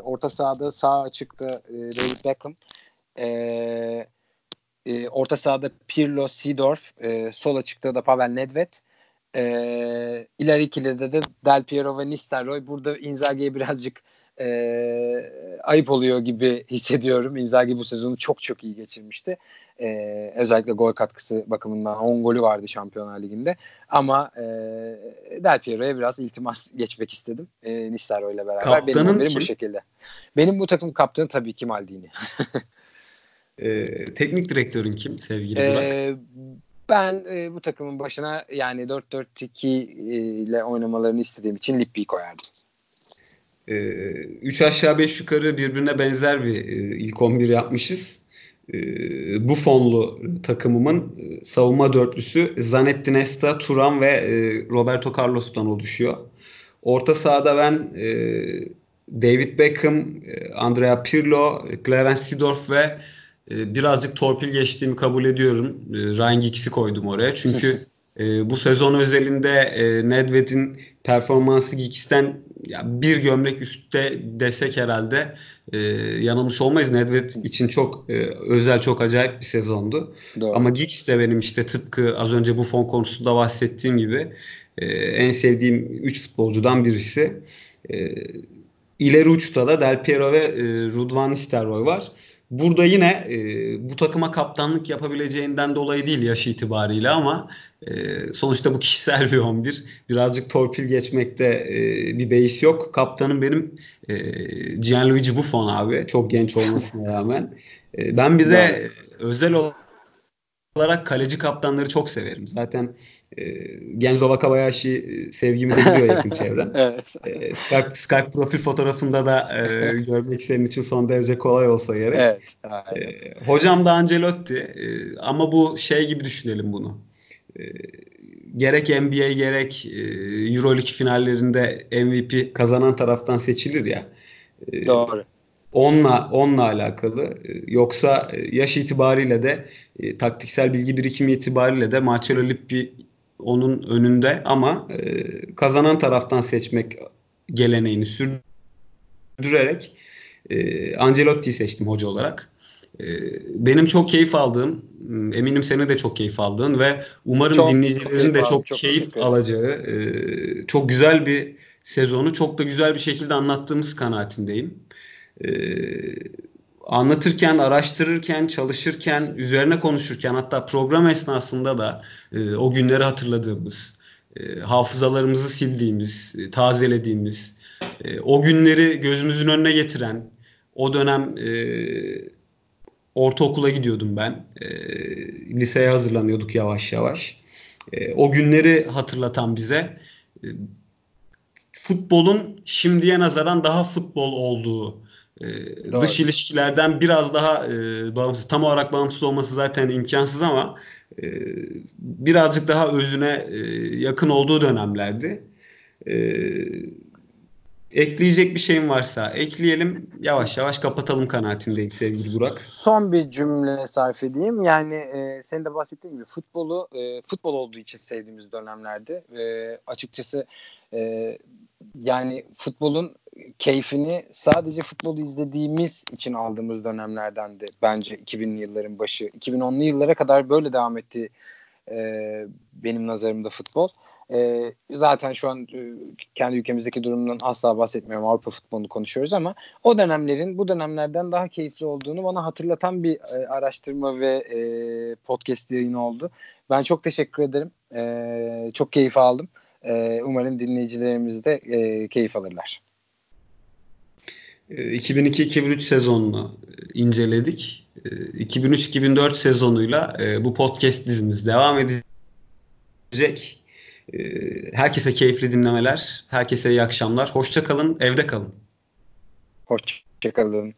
orta sahada sağ açıkta e, David Beckham. E, e, orta sahada Pirlo, Seedorf. E, sol açıkta da Pavel Nedved. E, ileri ikilide de Del Piero ve Nistelrooy. Burada Inzaghi'ye birazcık e, ayıp oluyor gibi hissediyorum. Inzaghi bu sezonu çok çok iyi geçirmişti. E, özellikle gol katkısı bakımından 10 golü vardı Şampiyonlar Ligi'nde. Ama e, Del Piero'ya biraz iltimas geçmek istedim. E, Nistelrooy ile beraber. Kaptanın benim, benim bu şekilde. Benim bu takım kaptanı tabii ki Maldini. e, teknik direktörün kim sevgili Burak? E, ben e, bu takımın başına yani 4-4-2 ile oynamalarını istediğim için Lippi'yi koyardım. 3 aşağı 5 yukarı birbirine benzer bir e, ilk 11 yapmışız. E, bu fonlu takımımın e, savunma dörtlüsü Zanetti Nesta, Turan ve Roberto Carlos'tan oluşuyor. Orta sahada ben David Beckham, Andrea Pirlo, Clarence Seedorf ve birazcık torpil geçtiğimi kabul ediyorum. Ryan Giggs'i koydum oraya. Çünkü bu sezon özelinde Nedved'in performansı Giggs'ten ya bir gömlek üstte desek herhalde e, yanılmış olmayız. Nedved için çok e, özel, çok acayip bir sezondu. Doğru. Ama Giggs de benim işte tıpkı az önce bu fon konusunda bahsettiğim gibi e, en sevdiğim 3 futbolcudan birisi. E, ileri uçta da Del Piero ve e, Rudvan Nistelrooy var. Burada yine e, bu takıma kaptanlık yapabileceğinden dolayı değil yaş itibariyle ama e, sonuçta bu kişisel bir 11. Birazcık torpil geçmekte e, bir beis yok. Kaptanım benim e, Gianluigi Buffon abi. Çok genç olmasına rağmen. E, ben bir de özel olarak kaleci kaptanları çok severim. Zaten Genzo Wakabayashi e, sevgimi de biliyor yakın çevrem. evet. E, Skype, Skype profil fotoğrafında da e, görmek senin için son derece kolay olsa gerek. Evet. E, hocam da Ancelotti e, ama bu şey gibi düşünelim bunu. E, gerek NBA gerek e, Euroleague finallerinde MVP kazanan taraftan seçilir ya. E, Doğru. Onunla, onunla alakalı. E, yoksa e, yaş itibariyle de e, taktiksel bilgi birikimi itibariyle de Marcelo Lippi onun önünde ama e, kazanan taraftan seçmek geleneğini sürdürerek e, Ancelotti'yi seçtim hoca olarak. E, benim çok keyif aldığım, eminim seni de çok keyif aldığın ve umarım çok, dinleyicilerin çok de çok, çok keyif alacağı e, çok güzel bir sezonu çok da güzel bir şekilde anlattığımız kanaatindeyim. E, anlatırken, araştırırken, çalışırken, üzerine konuşurken hatta program esnasında da e, o günleri hatırladığımız, e, hafızalarımızı sildiğimiz, e, tazelediğimiz, e, o günleri gözümüzün önüne getiren, o dönem e, ortaokula gidiyordum ben. E, liseye hazırlanıyorduk yavaş yavaş. E, o günleri hatırlatan bize e, futbolun şimdiye nazaran daha futbol olduğu e, dış ilişkilerden biraz daha e, bağımsız, tam olarak bağımsız olması zaten imkansız ama e, birazcık daha özüne e, yakın olduğu dönemlerdi. E, ekleyecek bir şeyim varsa ekleyelim. Yavaş yavaş kapatalım kanaatindeyim sevgili Burak. Son bir cümle sarf edeyim. Yani e, senin de bahsettiğin gibi futbolu e, futbol olduğu için sevdiğimiz dönemlerdi. E, açıkçası e, yani futbolun keyfini sadece futbolu izlediğimiz için aldığımız dönemlerdendi bence 2000'li yılların başı. 2010'lu yıllara kadar böyle devam etti e, benim nazarımda futbol. E, zaten şu an e, kendi ülkemizdeki durumdan asla bahsetmiyorum. Avrupa futbolunu konuşuyoruz ama o dönemlerin bu dönemlerden daha keyifli olduğunu bana hatırlatan bir e, araştırma ve e, podcast yayını oldu. Ben çok teşekkür ederim. E, çok keyif aldım. E, umarım dinleyicilerimiz de e, keyif alırlar. 2002-2003 e, sezonunu inceledik. 2003-2004 e, sezonuyla e, bu podcast dizimiz devam edecek. Herkese keyifli dinlemeler, herkese iyi akşamlar. Hoşça kalın, evde kalın. Hoşça kalın.